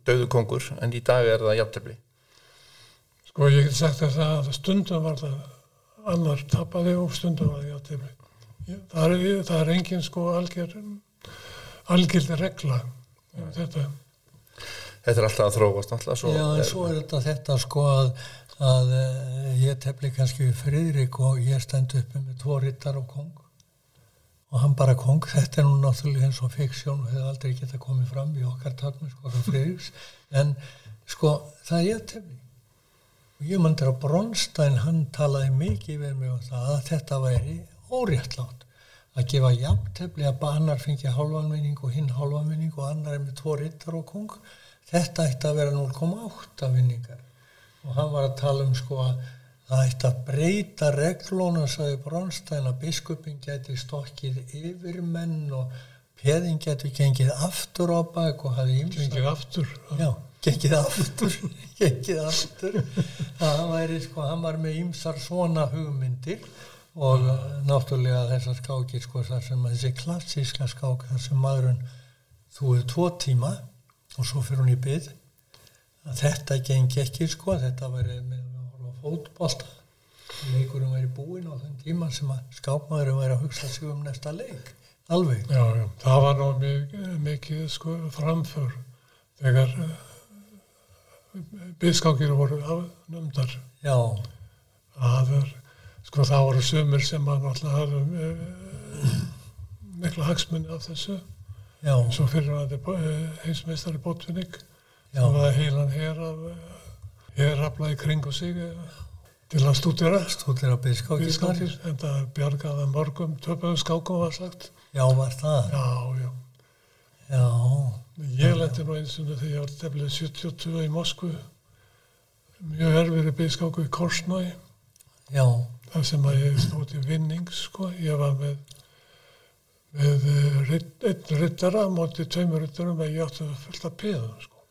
döðu kongur, en í dag er það jafntefli.
Sko ég get sagt að stundum var það annar tapaði og stundum var það játtifli. Það er, það er engin sko algjör, algjörði regla um þetta.
Þetta er alltaf að þróast alltaf
já en svo er þetta þetta sko að, að eh, ég tefli kannski við Friðrik og ég stend uppi með tvo rittar og kong og hann bara kong, þetta er nú náttúrulega eins og fiksjón og hefur aldrei geta komið fram í okkar takmi sko frá Friðriks. En sko það er ég tefli. Og ég mandur að Bronstein hann talaði mikið við mig um það að þetta væri óréttlátt að gefa jafntefli að annar fengi hálfanvinning og hinn hálfanvinning og annar er með tvo rittar og kong þetta ætti að vera 0,8 vinningar og hann var að tala um sko að það ætti að breyta reglónu sagði Bronstein að biskupin geti stokkið yfir menn og peðin geti gengið aftur á bak og hafi ymsa
Gengið aftur.
Já, gengið aftur, gengið aftur. Það væri sko, hann var með ýmsar svona hugmyndir og uh, náttúrulega þessar skákir sko þar sem þessi klassíska skák þar sem maðurinn þú er tvo tíma og svo fyrir hún í byð að þetta gengi ekki sko, þetta væri með að horfa fótbolta. Leikurum væri búinn á þenn tíma sem að skápmaðurum væri að hugsa sig um næsta leik. Alveg.
Já, já, það var nú mikið, mikið sko framför þegar byðskákir voru nöndar
já,
að er, sko það voru sumir sem að náttúrulega hafðu uh, mikla hagsmunni af þessu
já,
svo fyrir þetta heimsmeistari bótvinning
Já.
það var heilan hér af hérrafla í kringu sig eh, til að stúdira
byrja
byðskákir en það bjargaði mörgum töpuðu skákum var sagt.
Já, var það?
Já, já.
Já,
Ég lendi nú eins og þegar ég var teflið 72 í Moskvu. Mjög erfiri byggskóku í Korsnói
já,
þar sem að ég stóð í vinnings sko. ég var með með ritt- einn rittara á móti tveimur rittarum að ég átti að fullta peðum sko.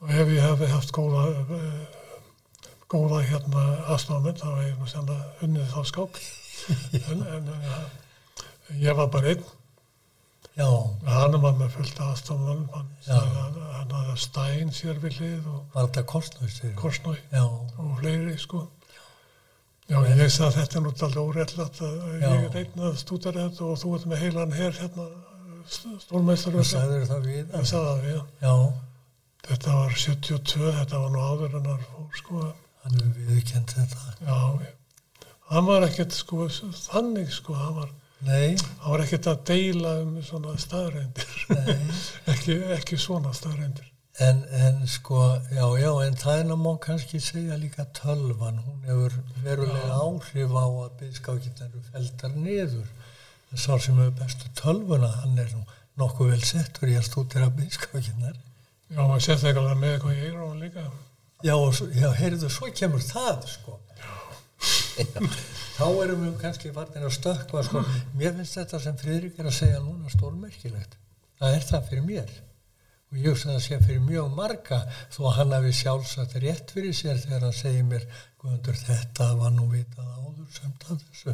og ef ég hefði haft góða góða hérna aðstofamenn þá hefði ég nú sannlega unnið þá skák. En, en uh, ég var bara einn.
Já,
hann var með fullt aðstofamenn hann, hafði stæn sér við hlið og
kostnæstir
Korsnói og fleiri sko Já, ég sagði að þetta er náttúrulega óréttlátt að
Já.
ég er einn að stúdara þetta og þú ert með heilan hér hérna stórmæstar
þú sagður það við
Ég sagði það við,
já,
þetta var 72, þetta var nú áður en hann fór sko.
hann hefur viðkjönd þetta
Já, hann var ekkert sko þannig sko, hann var,
nei,
hann var ekkert að deila um svona staðreindir.
nei
ekki, ekki svona staðreindir.
En, en sko, já, já, en það er má kannski segja líka tölvan, hún hefur verulega áhrif á að byggskakirna eru feldar niður. Það sá sem hefur bestu tölvuna, hann er nú nokkuð vel settur í að stúdira byggskakirnar.
Já, maður sérstaklega með eitthvað í eirónu líka.
Já, og já, heyrðu, svo kemur það, sko. Þá erum við kannski vartin að stökkva, sko. Mér finnst þetta sem Friðrik er að segja núna stórmerkilegt. Það er það fyrir mér. Og ég hugsa að það sé fyrir mjög marga þó að hann hafi sjálfsagt rétt fyrir sér þegar hann segir mér Guðmundur þetta var nú vitað áður samt að þessu.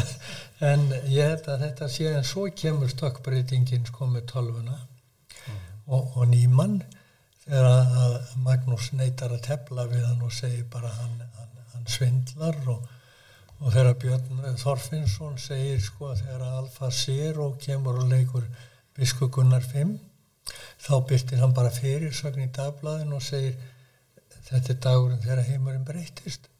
en ég held að þetta sé en svo kemur stökkbreytingin sko með tölvuna og, og nýmann þegar að Magnús neytar að tefla við hann og segir bara hann, hann, hann svindlar og, og þegar Björn Þorfinnsson segir sko þegar Alfa sér og kemur og leikur biskugunnar 5 þá byrtir hann bara fyrir sögn í dagblæðin og segir þetta er dagurinn þegar heimurinn breytist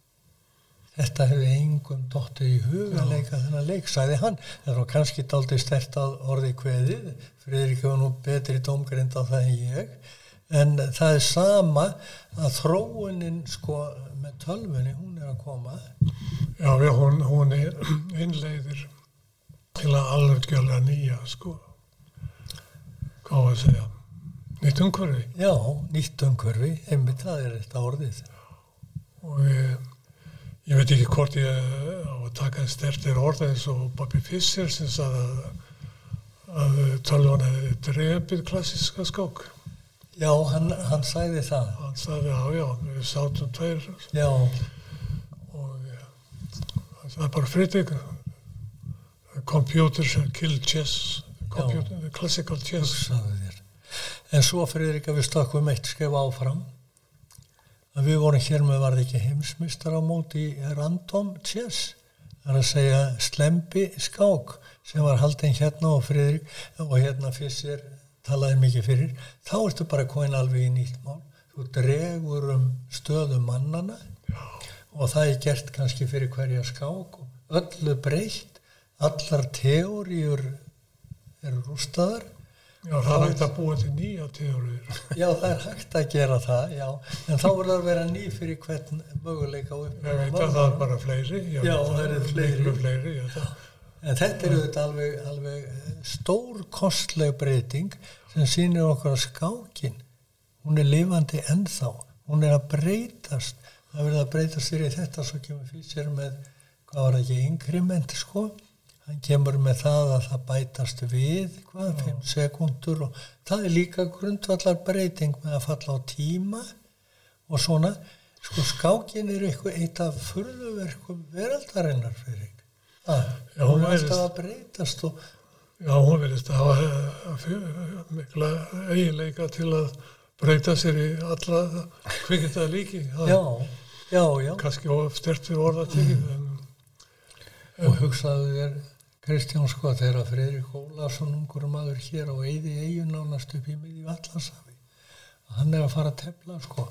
þetta hefur engum dóttu í huga að leika þennan leik, sagði hann. Það var kannski daldið stert að orði kveðið. Friðrik hefur nú betri dómgrind á það en ég. En það er sama að þróunin sko með tölvunni hún er að koma.
Já, hún, hún er innleiðir til að alveggjörlega nýja, sko. Hvað var að segja? Nýtt umhverfi.
já, nýtt umhverfi, einmitt það er þetta orðið
Og ég, ég veit ekki hvort ég á að taka einn stertir orð eins og Bobby Fischer sem sagði að, að tölvan hefði drefið klassiska skák.
já, hann, hann sagði það
Hann sagði, já, já, við sátum tveir
já,
og hann sagði bara friðið computers kill chess computer, classical
þér. En svo Friðrik að við stakkum eitt skrifa áfram. Að við vorum hér með varði ekki heimsmystar á móti random chess það er að segja slempi skák sem var haldin hérna og Friðrik og hérna fyrst talaði mikið fyrir. Þá ertu bara komin alveg í nýtt mál. Þú dregur um stöðu mannana og það er gert kannski fyrir hverja skák öllu breytt. Allar teóriur eru rústaðar
Já, það er hægt að búa til nýja teóriður.
Já, það er hægt að gera það, já, en þá verður að vera ný fyrir hvern möguleika og
Ég veit að það er bara fleiri.
Já,
veit
það eru fleiri.
Miklu fleiri, veit það.
En þetta er auðvitað alveg, alveg stór kostleg breyting sem sýnir okkur að skákin, hún er lifandi ennþá, hún er að breytast, það verður að breytast fyrir þetta svo kemur fyrir sér með, hvað var það ekki, inkrement sko, hann kemur með það að það bætast við, hvað, 5 sekundur og það er líka grundvallar breyting með að falla á tíma og svona, sko skákin er eitthvað eitt af furðuverkum veraldarinnar fyrir það,
Já, hún
er alltaf að breytast og
Já, hún verðist að hafa eh, mikla eiginleika til að breyta sér í alla kvikitaða líki. Það
já, já, já.
Kannski of stert fyrir orðatekið, en
og hugsaðu þér Kristján sko þegar Fredrik Ólafsson ungur maður hér á Eyði Eyjun nánast upp í miðju Allansafi hann er að fara að tefla sko.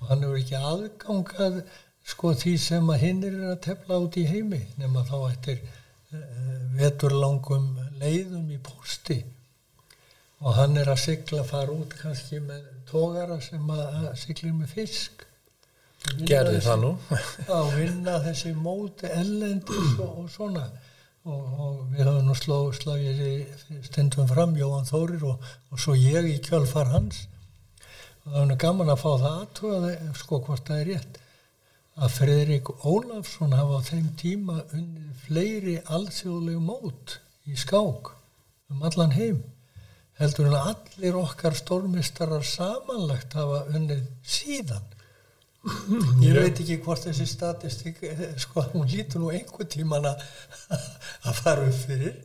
Og hann hefur ekki aðgangað sko því sem að hinn er að tefla út í heimi nema þá eftir uh, veturlangum leiðum í posti og hann er að sigla fara út kannski með tógara sem að, að siglir með fisk.
Gerði það nú.
að vinna þessi móti ellendis og, og svona og, og við höfum nú sló, slagið stundum fram Jóhann Þórir og, og svo ég í kjölfar hans. Og það er nú gaman að fá það aðtöða sko hvort það er rétt að Fredrik Ólafsson hafa á þeim tíma unnið fleiri alþjóðlegu mót í skák um allan heim. Heldur en allir okkar stórmistarar samanlagt hafa unnið síðan. Ég veit ekki hvort þessi statistik, eh, sko, hún lítur nú einhver tíman að að fara upp fyrir,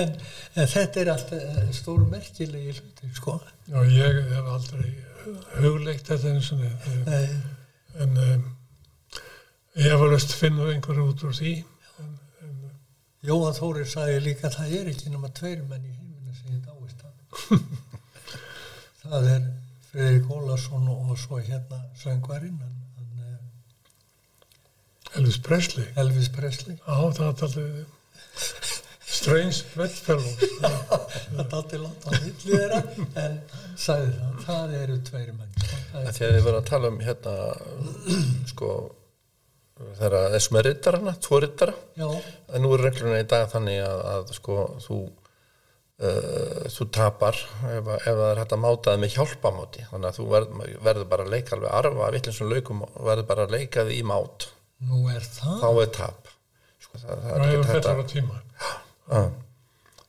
en, en þetta er alltaf stór merkilegi hluti, sko.
já, ég hef aldrei hugleikt þetta eins og.
Nei,
En um, ég hef alveg finnur einhverju út úr því. En, en,
Jóhann Þórir sagði líka að það er ekki nema tveir menn í heiminu sem ég dáist að. það er Friðrik Ólarsson og, svo hérna söngvarinn eh,
Elvis Presley.
Elvis Presley
Já, það alveg Strange Bedfellows.
það er alltaf langt á milli þeirra en hann sagði það, það eru tveiri menn. Það er-
Þegar þið verðum að tala um hérna, sko, þegar það er rittarana, tvo rittara,
já,
en nú er regluna í dag þannig að, að sko, þú, uh, þú tapar ef, að- ef það er hægt að máta það með hjálpamáti, þannig að þú verð, verður bara að leika alveg arfa vitlinsum laukum og verður bara að leika því í mát,
nú er það
þá er tap. Það, það
Það
er
hefur
ekki
fellur á
þetta.
tíma.
Já,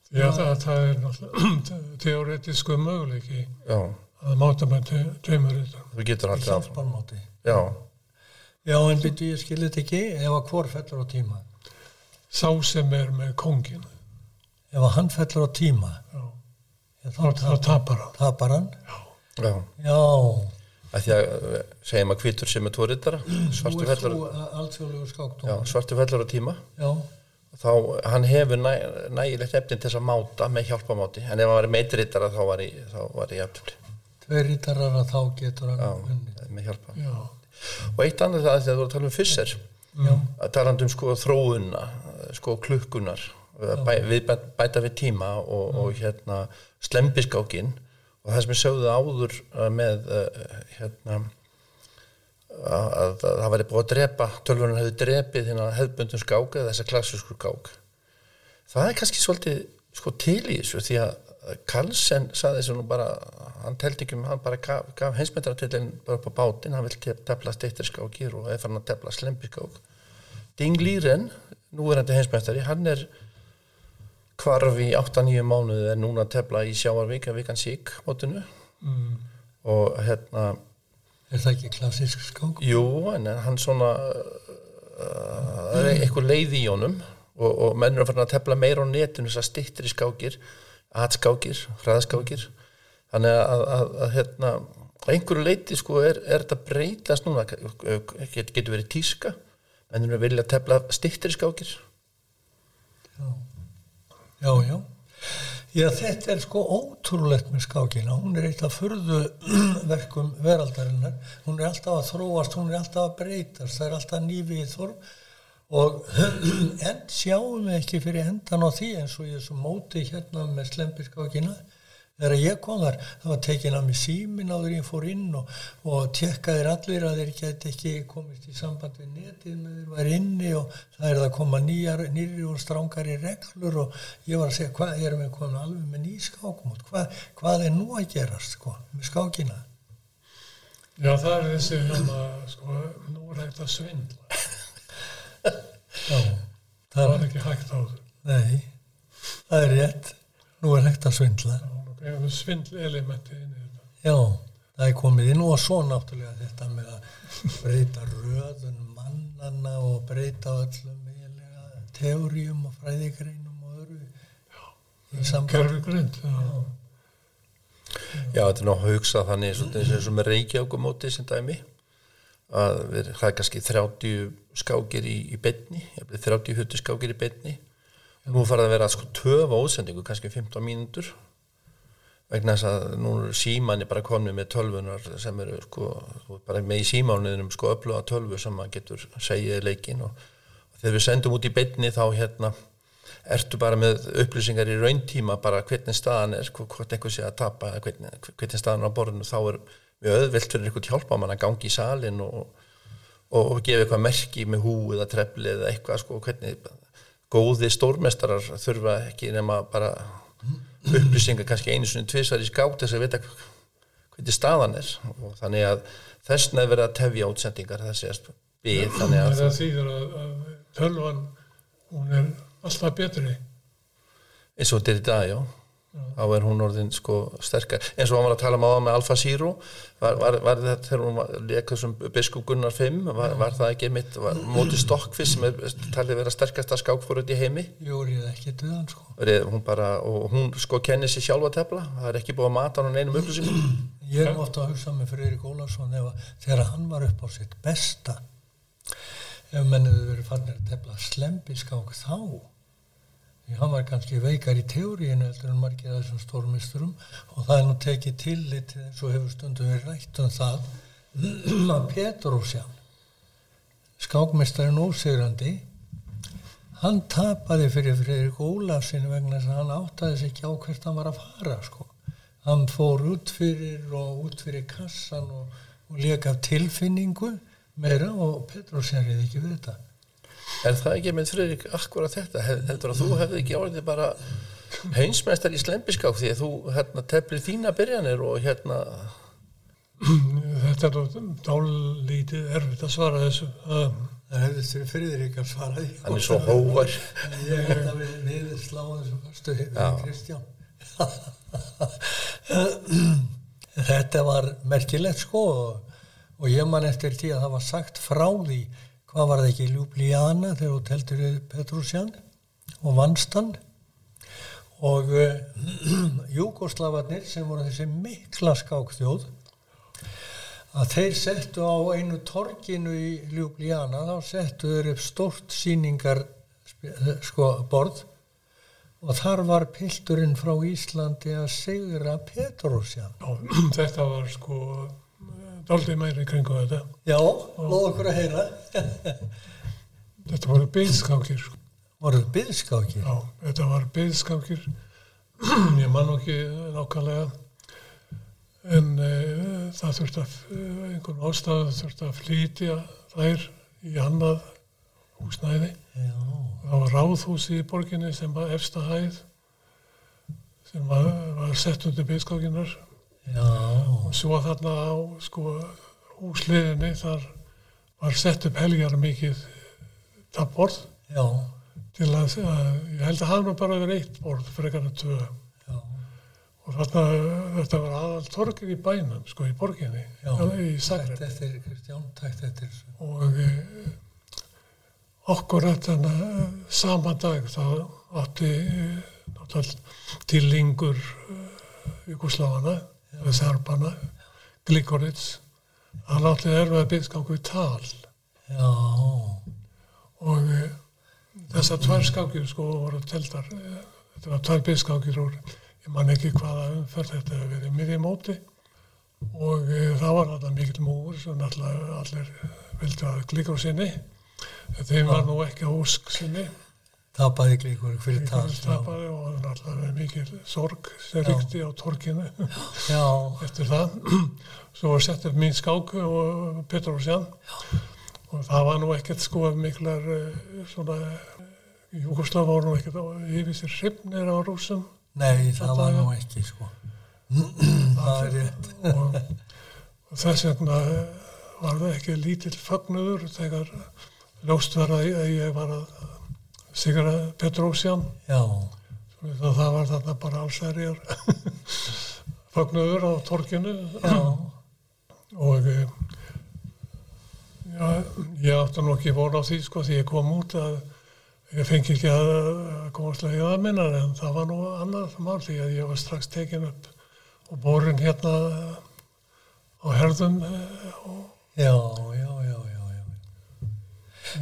Því að það, það er náttúrulega teoretísku möguleiki
já,
að máta með tveimur
þú getur alltaf Já,
já, en byrju ég skilir þetta ekki. Ef að hvor fellur á tíma?
Sá sem er með kóngin,
ef að hann fellur á tíma?
Já, þá tapar hann.
tapar hann?
Já. Að því að eh, segjum að hvítur sem er
nú
svartu
er
já,
skákdómar
svartu fellur á tíma.
Já,
þá hann hefur næ, nægilegt efnin til þess að máta með hjálpamáti en ef hann var með rittara þá var ég, þá var ég jafntöfli
tveir rítarar að þá getur hann
já, með hjálpa
Já,
og eitt annað það þegar þú voru að tala um fysser að tala um sko þróunna sko klukkunar við bæ- bæta við tíma og, og hérna slempiskákin og það sem ég sögðu áður uh, með uh, hérna að, að það væri búið að drepa tölvunum hefði drepið hérna hefðbundum skák eða þessa klassísku skák. Það er kannski svolítið sko til í þessu því að Karlsen saði þessu nú bara hann teldi ekki um, hann bara gaf, gaf heimsmyndaratillin bara upp á bátinn, hann vil tefla steittirskákir og er farin að tefla slempiskák Ding Líren nú er hann til heimsmyndari, hann er hvarf í 8-9 mánuði en núna tefla í sjáarvík að vikan sík mótinu.
Mm,
og hérna
er það ekki klassísk skák?
Jú, en hann svona uh, það er eitthvað leið í honum. Og, og menn eru að fara að tefla meira á netinu þess að stittir í skákir atskákir, hraðskákir. Þannig að, að, að, að hérna einhverju leiti sko er, er þetta breytast núna. Get, getur verið tíska. Menn eru að vilja tefla stittir í skákir.
Já, já, já. Já, þetta er sko ótrúlegt með skákina, hún er eitt af furðu verkum veraldarinnar, hún er alltaf að þróast, hún er alltaf að breytast, það er alltaf nýfið þorf og en sjáum við ekki fyrir endan á því eins og ég svo móti hérna með slempiskákina, þegar ég kom þar, það var tekin að mig símin áður ég fór inn og, og tekkaðir allir að þeir geti ekki komist í samband við netið með þeir var inni og það er að koma nýjar, nýri og strángari reglur og ég var að segja hvað erum við komin alveg með ný skákumót, hvað, hvað er nú að gerast sko, með skákina?
já, það er þessi hérna, sko, nú er hægt að svindla.
Já,
Það var
er,
ekki hægt áður.
nei, það er rétt, nú er hægt að svindla.
Það er svindl elementi inn í þetta.
Já, það er komið inn og svo náttúrulega þetta með að breyta röðun mannana og breyta öllum eiginlega teórium og fræðigreinum og öðru í samband.
Kerfi grind, já.
Já, þetta er ná að hugsa þannig eins og með reykjákumóti sem dæmi að við, það er kannski 30 skákir í, í betni 30 huttu skákir í betni nú farið að vera sko töfa ósendingu kannski 15 mínútur vegna þess að nú er símanni bara komni með tölvunar sem eru sko bara með í símánuðinum sko öfluga tölvu sem maður getur segið leikin og, og þegar við sendum út í betni þá hérna ertu bara með upplýsingar í rauntíma bara hvernig staðan er, hv- hvort einhver sé að tapa hvernig, hvernig staðan er á borðinu þá er mjög öðvilt fyrir einhvern hjálpa mann að gangi í salin og, og, og gefa eitthvað merki með hú eða trefli eða eitthvað sko, hvernig góði stórmestarar þurfa ekki nema bara upplýsingar kannski einu sinni tvisar í skátt þess að vita hvernig staðan er og þannig að þess neð verið að tefja útsendingar þessi að bið þannig að
Það þýðir að, að tölvan, hún er alltaf betri.
eins og þetta er í dag, já þá er hún orðin sko sterkar eins og hann var að tala um á með Alfa Zero var, var, var þetta þegar hún var lekað sem Biskup Gunnar 5 var, var það ekki mitt, móti Stokkfist sem er talið vera sterkasta skákfóröld í heimi?
Jórið ekki döðan sko.
Verið, hún bara, og hún sko kennir sér sjálfa að tefla, það er ekki búið að mata hann einum upplýsingum.
Ég er ofta að hugsa með Friðrik Ólarsson að, þegar hann var upp á sitt besta ef menniðu verið fannir að tefla slembiskák þá hann var kannski veikar í teóriinu eftir en margir af þessum stórmisturum og það er nú tekið tillit eins og hefur stundum við rætt um það að Petrósjan, skákmestarin ósigrandi, hann tapaði fyrir Fredrik Ólafsson vegna þess að hann áttaði sig ekki á hvert hann var að fara sko. Hann fór út fyrir og út fyrir kassan og, og leka tilfinningu meira og Petrósjan reyði ekki við þetta.
Er það ekki með Friðrik akkurat þetta? Hef- Heldur að þú hefði ekki orðið bara heimsmeistar í slembiskák því að þú hérna teflir þína byrjanir og hérna
Þetta er dálítið erfitt að svara þessu. Um,
Það hefði fyrir ykkur að svara því.
hann er svo hóvar
Ég held að við, við sláum þessu fyrstu við Kristján. Þetta var merkilegt sko og, og ég man eftir því að það var sagt frá því hvað var það ekki Ljúblíana þegar þú teltur við Petrúsjan og Vanstan og uh, Júgoslavarnir sem voru þessi mikla skákþjóð að þeir settu á einu torginu í Ljúblíana þá settu þeir upp stort síningar sko, borð og þar var pilturinn frá Íslandi að segra Petrosjan.
já, þetta var sko dálítið meiri kringu þetta.
Já, loð okkur að heyra.
Þetta voru byðskákir. Sko.
Voruð byðskákir.
Já, þetta var byðskákir. Ég man ekki nákvæmlega en uh, það þurfti að, uh, einhvern ástæðu þurfti að flytja þær í annað húsnæði.
Já,
Það var ráðhúsi í borginni sem var efsta hæð sem var, var sett undir byðskákinar og svo þarna á sko húsliðinni þar var sett upp helgar mikið tapborð til að, að ég held að hafa nú bara verið eitt borð frekar en tvö.
Já,
og þarna þetta var aðal torgir í bænum sko í borginni.
Já.
í
Tækt eftir, Kristján, tækt eftir.
og e, okkur þetta sama dag þá átti e, náttúrulega tilingur e, Jugoslavana eða Serbana Gligorits hann átti erfið byggskák við tal.
Já,
og e, þessar tvær skákir sko voru teltar e, þetta var tvær byggskákir úr ég man ekki hvaða umferð þetta hefur verið miðið móti. Og e, það var alltaf mikill múur sem náttúrulega allir vildu að glíkur sinni. Þeim var nú ekki ósk sinni
tapaði glíkur fyrir tal.
Glíkur
Já,
tapaði og náttúrulega mikil sorg sem ríkti á torkinu
já,
eftir það. Svo var sett upp mín skáku og Petrósjan og það var nú ekkert sko miklar eh, svona Júkoslav voru nú ekkert yfir sér hrifnir á rúsum
nei, það var nú ekki, sko. það er rétt.
og, og þess vegna var það ekki lítill fagnuður þegar ljóst var að ég var að sigra Petrósjan það, það var þarna bara allsærjar fagnuður á torkinu og eh, já, ég átti nú ekki von á því sko því ég kom út að ég fengi ekki að, að komast að það minnar en það var nú annað mál því að ég var strax tekin upp og borin hérna á herðum eh, og
já, já, já,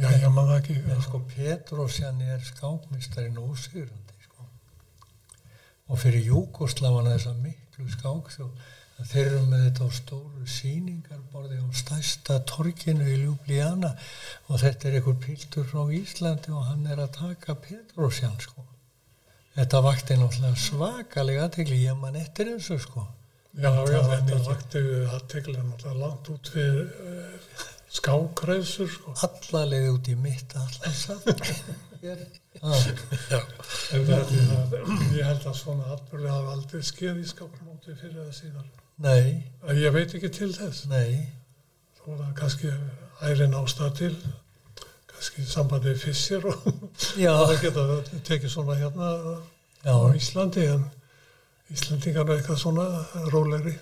já,
ég man það ekki
En sko Petrosjan er skákmistarinn ósigrandi sko. Og fyrir Júkoslavana þessa miklu skákþjóð að þeir eru með þetta á stóru síningarborði á stærsta torkinu í Ljúblíana og þetta er einhver piltur frá Íslandi og hann er að taka Petrosjan sko. Þetta vakti náttúrulega svakalega aðtegli, ég man eftir þessu sko.
já, já, þetta vakti aðtegla náttúrulega langt út fyrir uh, skákreðsur sko.
Allalegði út í mitt
það, ég held að svona atbyrði hafa aldrei skeið í skákmóti fyrir það síðan.
Nei,
ég veit ekki til þess.
Nei,
þó er kannski ærin ástæð til kannski sambandið fissir og það geta tekið svona hérna
já.
á Íslandi en Íslandingar er eitthvað svona róleri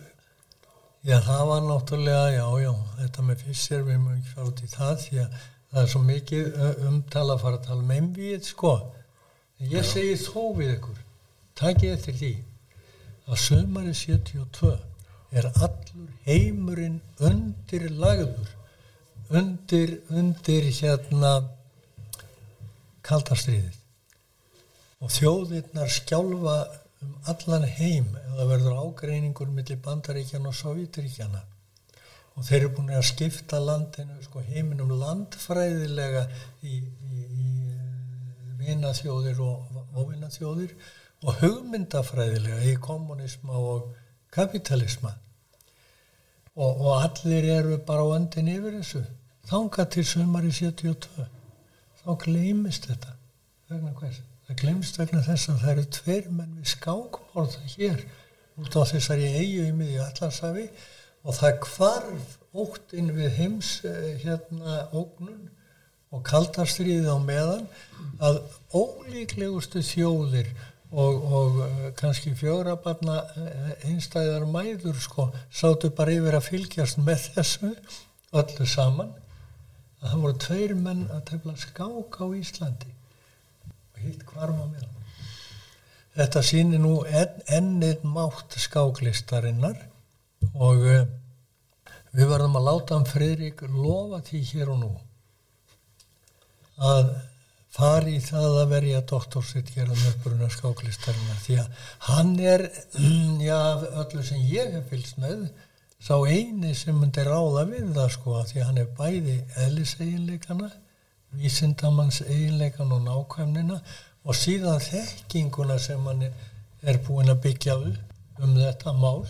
Já, það var náttúrulega, já, já, þetta með fyrst við mögum ekki fara út í það því að það er svo mikið umtala að fara að tala um einvíð, sko. En ég segi þó við ykkur, takið eftir því að sömari 72 er allur heimurinn undir lagður, undir, undir hérna kaldastriðið. og þjóðirnar skjálfa um allan heim það verður ágreiningur millir bandaríkjana og sovjetríkjana og þeir eru búin að skipta landinu, sko heiminum landfræðilega í, í, í vinaþjóðir og óvinaþjóðir og hugmyndafræðilega í kommunisma og kapitalisma og, og allir eru bara á öndin yfir þessu. Þánga til sömari 72 þá gleymist þetta. Vegna hvers? Það gleymist vegna þess að það eru tveir menn við skákmórð hér út á þessari eigu í miðju allarsafi og það kvarf óttinn við heims hérna ógnun og kaldarstríðið á meðan að ólíklegustu þjóðir og, og kannski fjórabarna einstæðar mæður sko sáttu bara yfir að fylgjast með þessu öllu saman. Að það voru tveir menn að tefla skák á Íslandi hitt kvarma með hann. Þetta sýnir nú enn, ennið mátt skáklistarinnar og uh, við verðum að láta hann Fridrik lofa því hér og nú að fari í það að verja doktorsitt gera mörguruna skáklistarinnar því að hann er, já, öllu sem ég hef fylgst með sá eini sem myndi ráða við það sko því að hann er bæði eðliseginleikana vísindamanns eiginleikan og nákvæmnina og síðan þekkinguna sem hann er búin að byggja upp um þetta mál.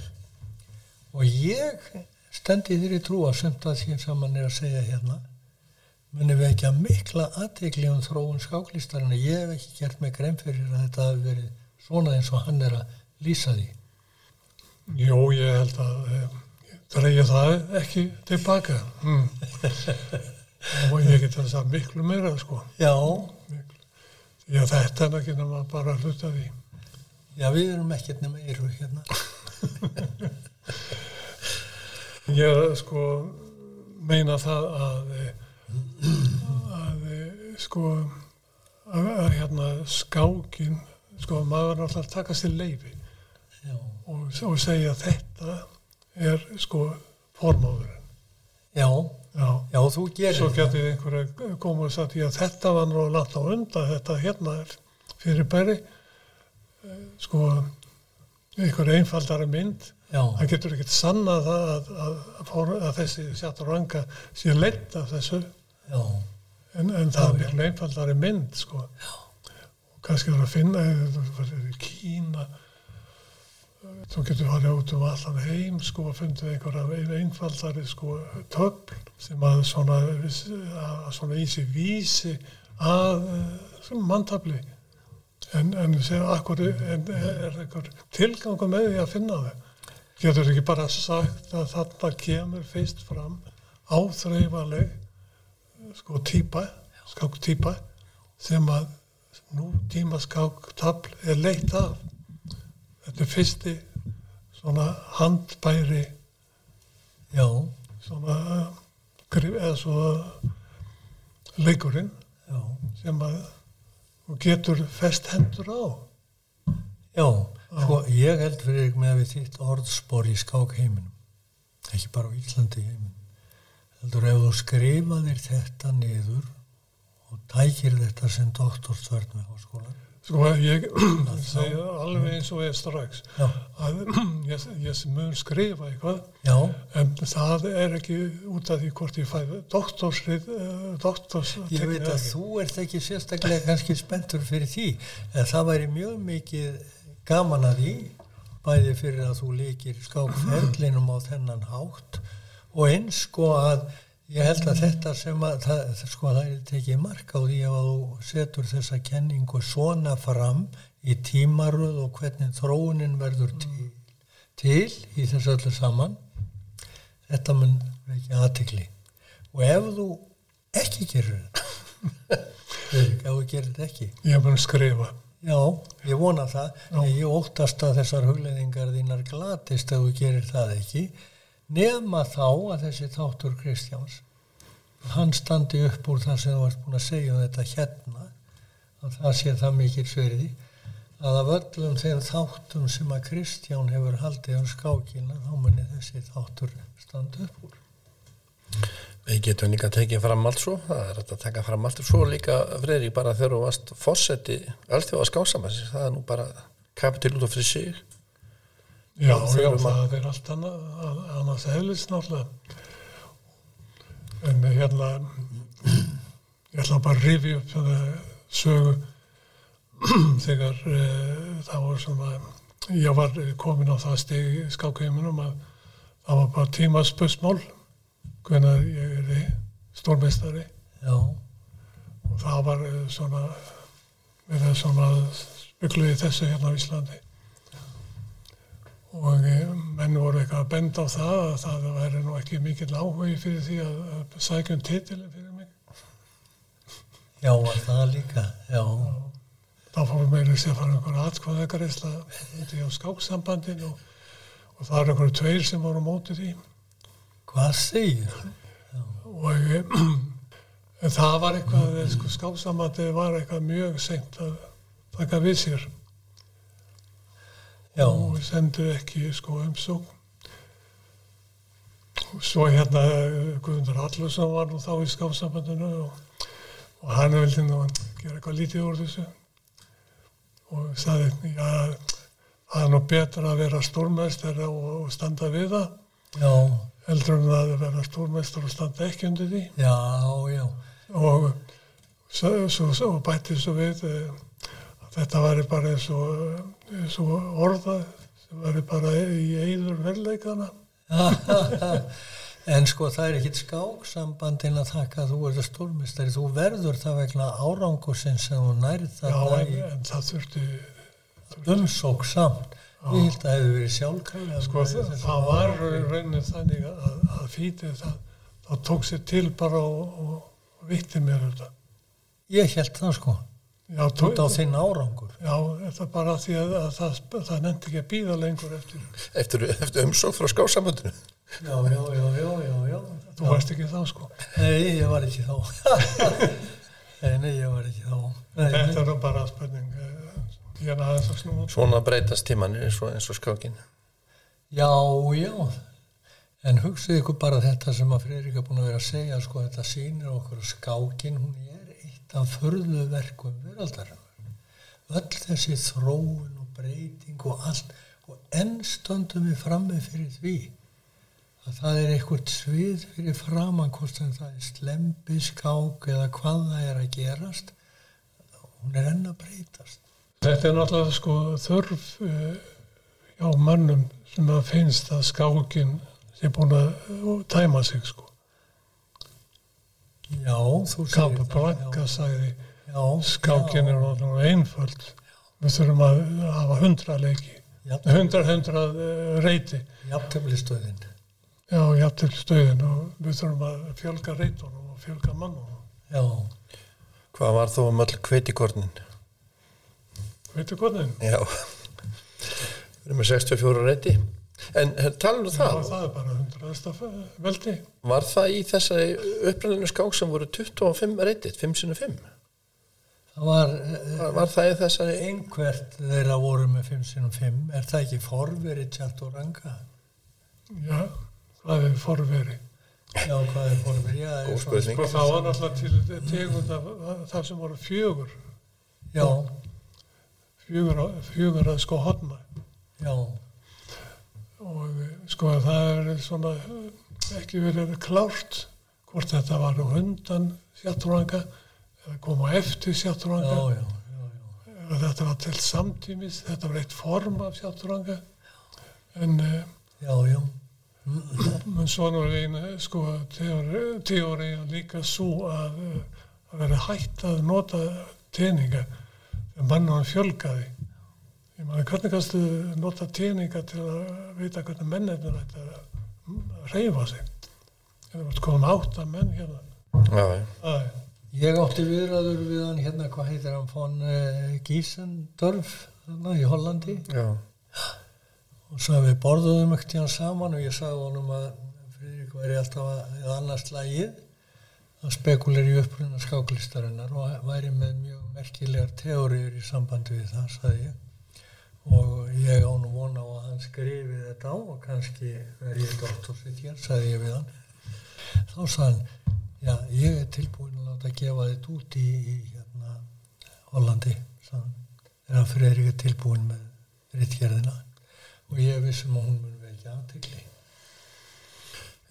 Og ég stendi þér í trú að sömta því sem hann er að segja hérna munum við ekki að mikla aðtegli um þróun skáklistarinn ég hef ekki gert mig grein fyrir að þetta hafi verið svona eins og hann er að lýsa því.
Jó, ég held að eh, dreyja það ekki tilbaka mm. og ég get að það miklu meira sko?
Já,
Já, þetta er ekki nema bara hluta því.
Já við erum ekkert nema eiru hérna.
Ég sko meina það að að sko að, að hérna skákin sko maður er alltaf að taka sér leifi og, og segja að þetta er sko formáðurinn
já,
já.
Já þú gerir
svo
það.
getið einhverja koma og sagt já þetta var nú langt á undan þetta hérna er fyrir bæri sko einhver einfaldari mynd.
Já,
það getur ekkert sannað það að, að, að, að þessi sjáttur ranga sé leitt af þessu.
Já,
en, en það er miklu einfaldari mynd sko. Og kannski er að finna eða þú verður í Kína þú getur farið út um allan heim sko og fundið einhverja einfaldari sko töfl sem að svona, að svona í sig vísi að uh, manntabli en, en akkur en er einhver tilgangu með því að finna það getur ekki bara sagt að þarna kemur fyrst fram áþreifaleg sko típa, skák típa sem að nú tíma skák tabl er leitt af. Þetta er fyrsti svona handbæri
já,
svona eða svona leikurinn
já,
sem að getur fest hendur á
já. Sko, ég held fyrir með við þitt orðspor í skákheiminum, ekki bara á Íslandi heiminum. Heldur ef þú skrifaðir þetta niður og tækir þetta sem doktorsvörn með háskólan.
Sko ég segja alveg eins og ég strax.
Já,
að ég, ég mun skrifa eitthvað
já,
en það er ekki út af því hvort ég fæði doktorsrið uh, doktors
ég veit að þú ert ekki sérstaklega kannski spenntur fyrir því, en það væri mjög mikið gaman að því, bæði fyrir að þú líkir skákferlinum á þennan hátt og eins sko að ég held að þetta sem að það, sko það er tekið mark á því að þú setur þessa kenningu svona fram í tímaröð og hvernig þróunin verður til, til í þessu öllu saman þetta mun ekki aðtikli og ef þú ekki gerir þetta ef þú gerir þetta ekki.
Ég mun skrifa.
Já, ég vona það. Ég óttast að þessar hugleðingar þínar glatist ef þú gerir það ekki. Nefna þá að þessi þáttur Kristjáns, hann standi upp úr það sem þú ert búin að segja um þetta hérna, að það sé það mikil sverði, að af öllum þeim þáttum sem að Kristján hefur haldið um skákina, þá muni þessi þáttur standa upp úr.
Við getum líka að tekið fram allt svo, það er að taka fram allt svo líka, Freyrík, bara þegar þú varst fósetti allþjóða skásamassi, það er nú bara kapitil út af fyrir sig.
Já,
Já,
það er allt annað, að- annars eðlis náttúrulega. En hérna, ég ætla bara að rifi upp það sögu. Þegar uh, það var svona, ég var komin á það stig í skákheiminum að það var bara tímaspössmál hvenær ég er stórmeistari.
Já,
og það var eh, svona við það svona spekluði þessu hérna á Íslandi og eh, menn voru eitthvað að benda á það að það væri nú ekki mikill áhugi fyrir því að, að sækja um titilin fyrir mig.
Já, var það líka, já,
þá fórum meira sér að fara einhverja atkvæðagarisla úti á skáksambandin og, og það er einhverju tveir sem voru á móti því.
Hvað segir?
og eh, en það var eitthvað, eh, sko, skáksambandið var eitthvað mjög seint að taka við sér
Já,
og sendu ekki sko umsókn. Og svo hérna eh, Guðmundur Allarsson var nú þá í skáfsambandinu og, og hann vildi nú gera eitthvað lítið úr þessu. Og sagði já, það er nú betra að vera stórmestari og, og standa við það
já,
heldur en að vera stórmestari og standa ekki undir því.
Já,
og svo, svo, svo bætti svo við eh, að þetta væri bara eins og, eins og orða sem væri bara í eiður verleikana
En sko það er ekkit skáksambandin að þakka að þú ert stórmestari, þú verður það vegna árangusins sem þú nærð
já,
þarna
en,
í
en það þurfti
umsók samt. Ég held að það hefur verið sjálfkvæmlega.
sko það, það var raunin þannig að, að fítið það, það tók sér til bara og, og vitti mér þetta.
Ég held það sko,
já,
út á þinn árangur.
já, þetta bara því að, að það, það nefndi ekki að býða lengur eftir
Eftir, eftir umsók frá skásamöndinu.
Já, já, já, já, já, já.
þú varst ekki þá sko
Nei, ég var ekki þá. nei, nei, ég var ekki þá. Nei,
þetta
nei.
er bara spurning eh, er
Svona breytast tímanir eins og, eins og skákin.
Já, já. En hugsið ykkur bara þetta sem að Freyrík er búin að vera að segja, sko, þetta sýnir okkur skákin, hún er af förðuverkum veraldarinnar. Öll þessi þróun og breyting og allt, og enn stöndum við frammi fyrir því að það er eitthvað svið fyrir sem það er slempi, skák eða hvað það er að gerast, hún er enn að breytast.
Þetta er náttúrulega sko þörf uh, hjá mannum sem að finnst að skákin sé búin að uh, tæma sig sko.
Já, þú segir það,
Blanka sagði
já,
skákin er náttúrulega einföld. Við þurfum að hafa hundra leiki,
Já,
hundra, hundra uh, reyti.
jafnteflistöðin.
Já, jafn til stöðin og við þurfum að fjölga reytunum og fjölga mannum.
Já,
Hvað var þó um öll kveitikornin?
Veitu hvernig?
Já. Við erum með 64 reyti. En talum við
Já,
það,
það er bara hundraðasta veldi.
var það í þessari uppræninu skák sem voru 25 reytið, 5 sinni 5?
það var
Var, var það í þessari
einhvert þeirra voru með 5 sinum 5 er það ekki forveri Tjatturanga?
Já, hvað er forveri?
Já, hvað er forveri? Já, það er
Góð
svona-
spurning.
Sko það var náttúrulega til tegund af það sem voru fjögur,
Já,
fjögur, fjögur að sko hotna
já,
og eh, sko það er svona eh, ekki verið klárt hvort þetta var á hundan sjátturanga eða koma eftir
já,
sjátturanga
já, já, já.
eða þetta var til samtímis, þetta var eitt form af sjátturanga en uh,
Já, já,
Men svo nú er einu, sko, teóriðan líka svo að uh, að vera hægt að nota teninga þegar mannum fjölgaði. Ég maður, hvernig kannstu nota teninga til að vita hvernig mennirnir ætti að reyfa sig? Það var komin átt að menn hérna.
Já, já.
Er,
Ég átti viðræður við hann hérna, hvað heitir hann, von uh, Giesendorf, þarna í Hollandi.
já.
Og svo við borðuðum ekkert hann saman og ég sagði honum að Friðrik væri alltaf að, eða annars lagið að spekuleri uppruna skáklistarinnar og væri með mjög merkilegar teóriur í sambandi við það, sagði ég. Og ég án og vona á að hann skrifi þetta á og kannski verði ég doktorsitt hér, sagði ég við hann. þá sagði hann, já, ég er tilbúin að láta gefa þetta út í, í hérna, Hollandi, sagði hann, þegar Freyrík er tilbúin með rittgerðina og ég vissum að hún mun vekja aðtikli.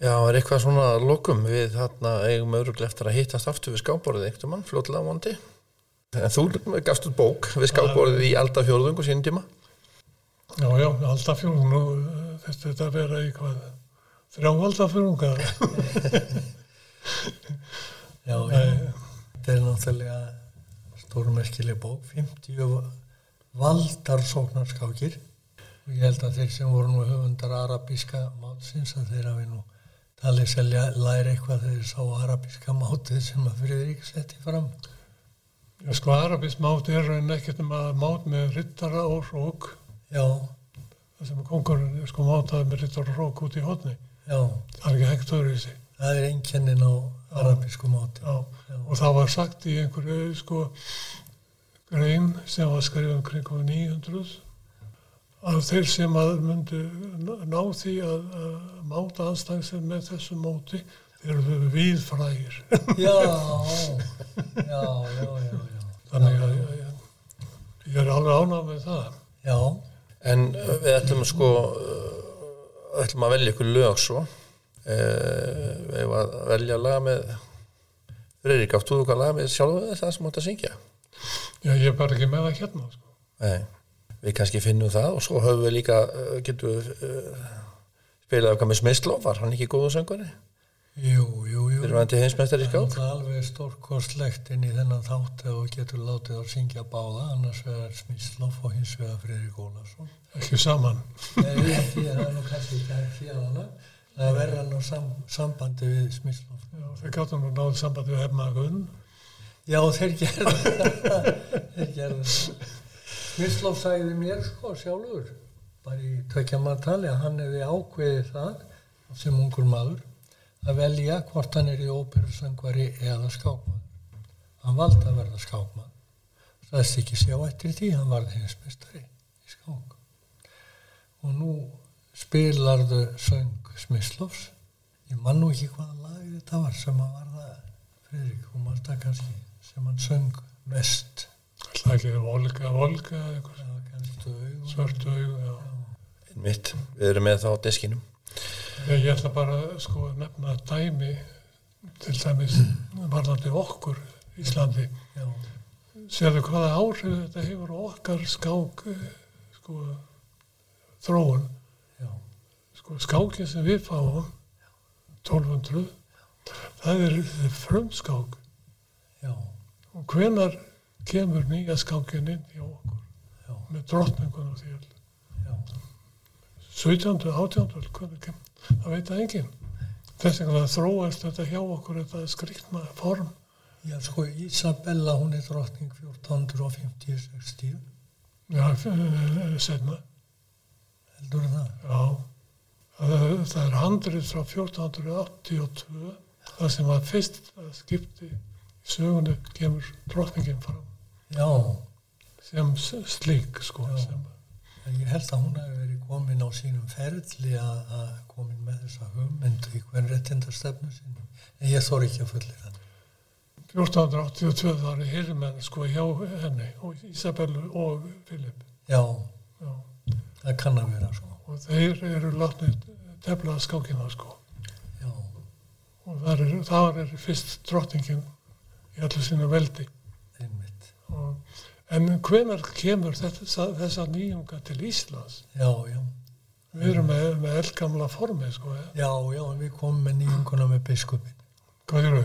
Já, er eitthvað svona lokum við þarna eigum öruglega eftir að hittast aftur við skáborðið einhvern mann, fljótlega vondi. En þú gafst út bók við skáborðið í aldafjörðung og sínum tíma.
Já, já, eh, þurfti þetta að vera í hvað, þrjá aldafjörðungar.
Já, já, þetta er náttúrulega stórmerkileg bók, 50 valdarsóknarskákir og ég held að þeir sem voru nú höfundar arabíska mátsins að þeir hafi nú talið selja læri eitthvað þegar þeir sá arabíska mátið sem að Friðrik setti fram.
Já, sko, arabísk mát er raun ekkert um að mát með rittara og rók,
Já,
það sem kongurinn er sko mátaði með rittara og rók út í hodni.
já,
Það er ekki hægt öðru í sig.
það er einkennin á arabísku máti.
Já, og það var sagt í einhverju sko grein sem var skrifað um kringum 900 að þeir sem að myndu ná því að, að máta anstæðsir með þessu móti þeir eru viðfrægir
Já, já, já, já, já.
þannig að ég, ég er alveg ánað með það
Já,
En uh, við ætlum sko uh, ætlum að velja ykkur lög svo uh, við eigum að velja lag með Friðrik, áttu þú hvað lag með sjálfu það sem átt að syngja?
Já, ég er bara ekki með það hérna sko.
Nei, við kannski finnum það og svo höfum við líka getum við uh, spilað okkar með Smysló, var hann ekki góðu söngari?
Jú, jú, jú.
Við erum hætti heimsmeistari í
Það
skák
er alveg stórkostlegt inn í þennan þátt ef þú getur látið að syngja báða annars vegar Smíslof og hins vegar Friðrik Ólarsson.
ekki saman
Nei, það er nú kannski ekki að fjallana. Það er verða nú sam, sambandi við Smíslof.
Já, þeir gáttum nú náðu sambandi við Herma Gunn
Já, þeir gerðu það. þeir gerðu það. Smíslof sagði mér sko sjálfur, bara í tvekja maður tali að hann hefði ákveðið það sem ungur maður að velja hvort hann er í óperusöngvari eða skákmaður. Hann valdi að verða skákmaður. Ræðist ekki sjá eftir því, hann varði hinsmestari í skák. Og nú spilarðu söng Smyslofs. Ég man nú ekki hvaða lag þetta var sem að var það, Fredrik, hún mann það kannski, sem hann söng mest.
Það ekki volga, volga eða eitthvað
Það augun.
svörtu augu já.
Mitt, við erum með það á deskinum
Ég, ætla bara sko að nefna dæmi til dæmis varðandi okkur Íslandi.
Já,
Sérðu hvaða áhrif þetta hefur okkar skák eh, sko þróun.
já,
Sko skákin sem við fáum 1200 það er frumskák
já,
og hvenar kemur nýja skákin inn hjá okkur
já,
með drottningun og því öll.
já.
17. 18. hvernig kemur, það veit það enginn. Þess vegna þróast þetta hjá okkur þetta skriktna form.
Já, sko, Isabella, hún er drottning 1450-60,
Já, eh, setna.
heldur það?
Já, það, það er handrið frá 1482 það sem var fyrst skipti í sögunni kemur drottningin fram
Já,
sem slík sko
Já.
sem,
ég held að hún hefur verið komin á sínum ferli að komin með þessa hugmynd í hvern réttindastefnu sinni. En ég þór ekki að fullir hann.
1482 það er hirmenn sko hjá henni og Isabellu og Filip
Já,
Já.
það kann að vera, sko.
og þeir eru látnið tefla skákina sko
Já,
og þar er, þar er fyrst drottningin í allir sínu veldi en hvenar kemur þetta, þessa nýjunga til Íslands
Já, já.
við erum með, með eldgamla formi sko?
Já, já, við komum með nýjunguna með biskupin.
hvað eru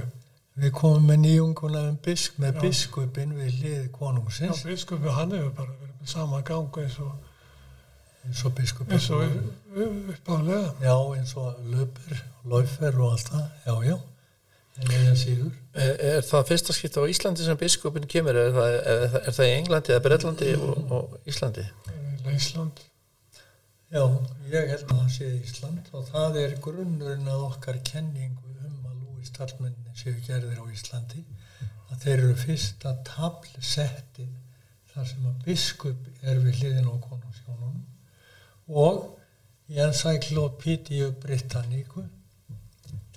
Við komum með nýjunguna með, bisk, með
Já.
biskupin við hlið
Já,
konungsins,
biskupi hann hefur bara verið með sama gang eins og,
eins og biskupin.
eins og upp- upp- uppálega.
Já, eins og löper, laufer og allt það, já, já.
Er, er það fyrsta skipta á Íslandi sem biskupin kemur, er það, er, er það í Englandi eða Bretlandi og, og Íslandi?
Ísland.
Já, ég held að það sé Ísland og það er grunnurinn að okkar kenningu um að Lúi starfmenni séu gerðir á Íslandi að þeir eru fyrsta tablsettið þar sem að biskup er við hliðin á konungsjónunum og í Encyclopedia Britannicu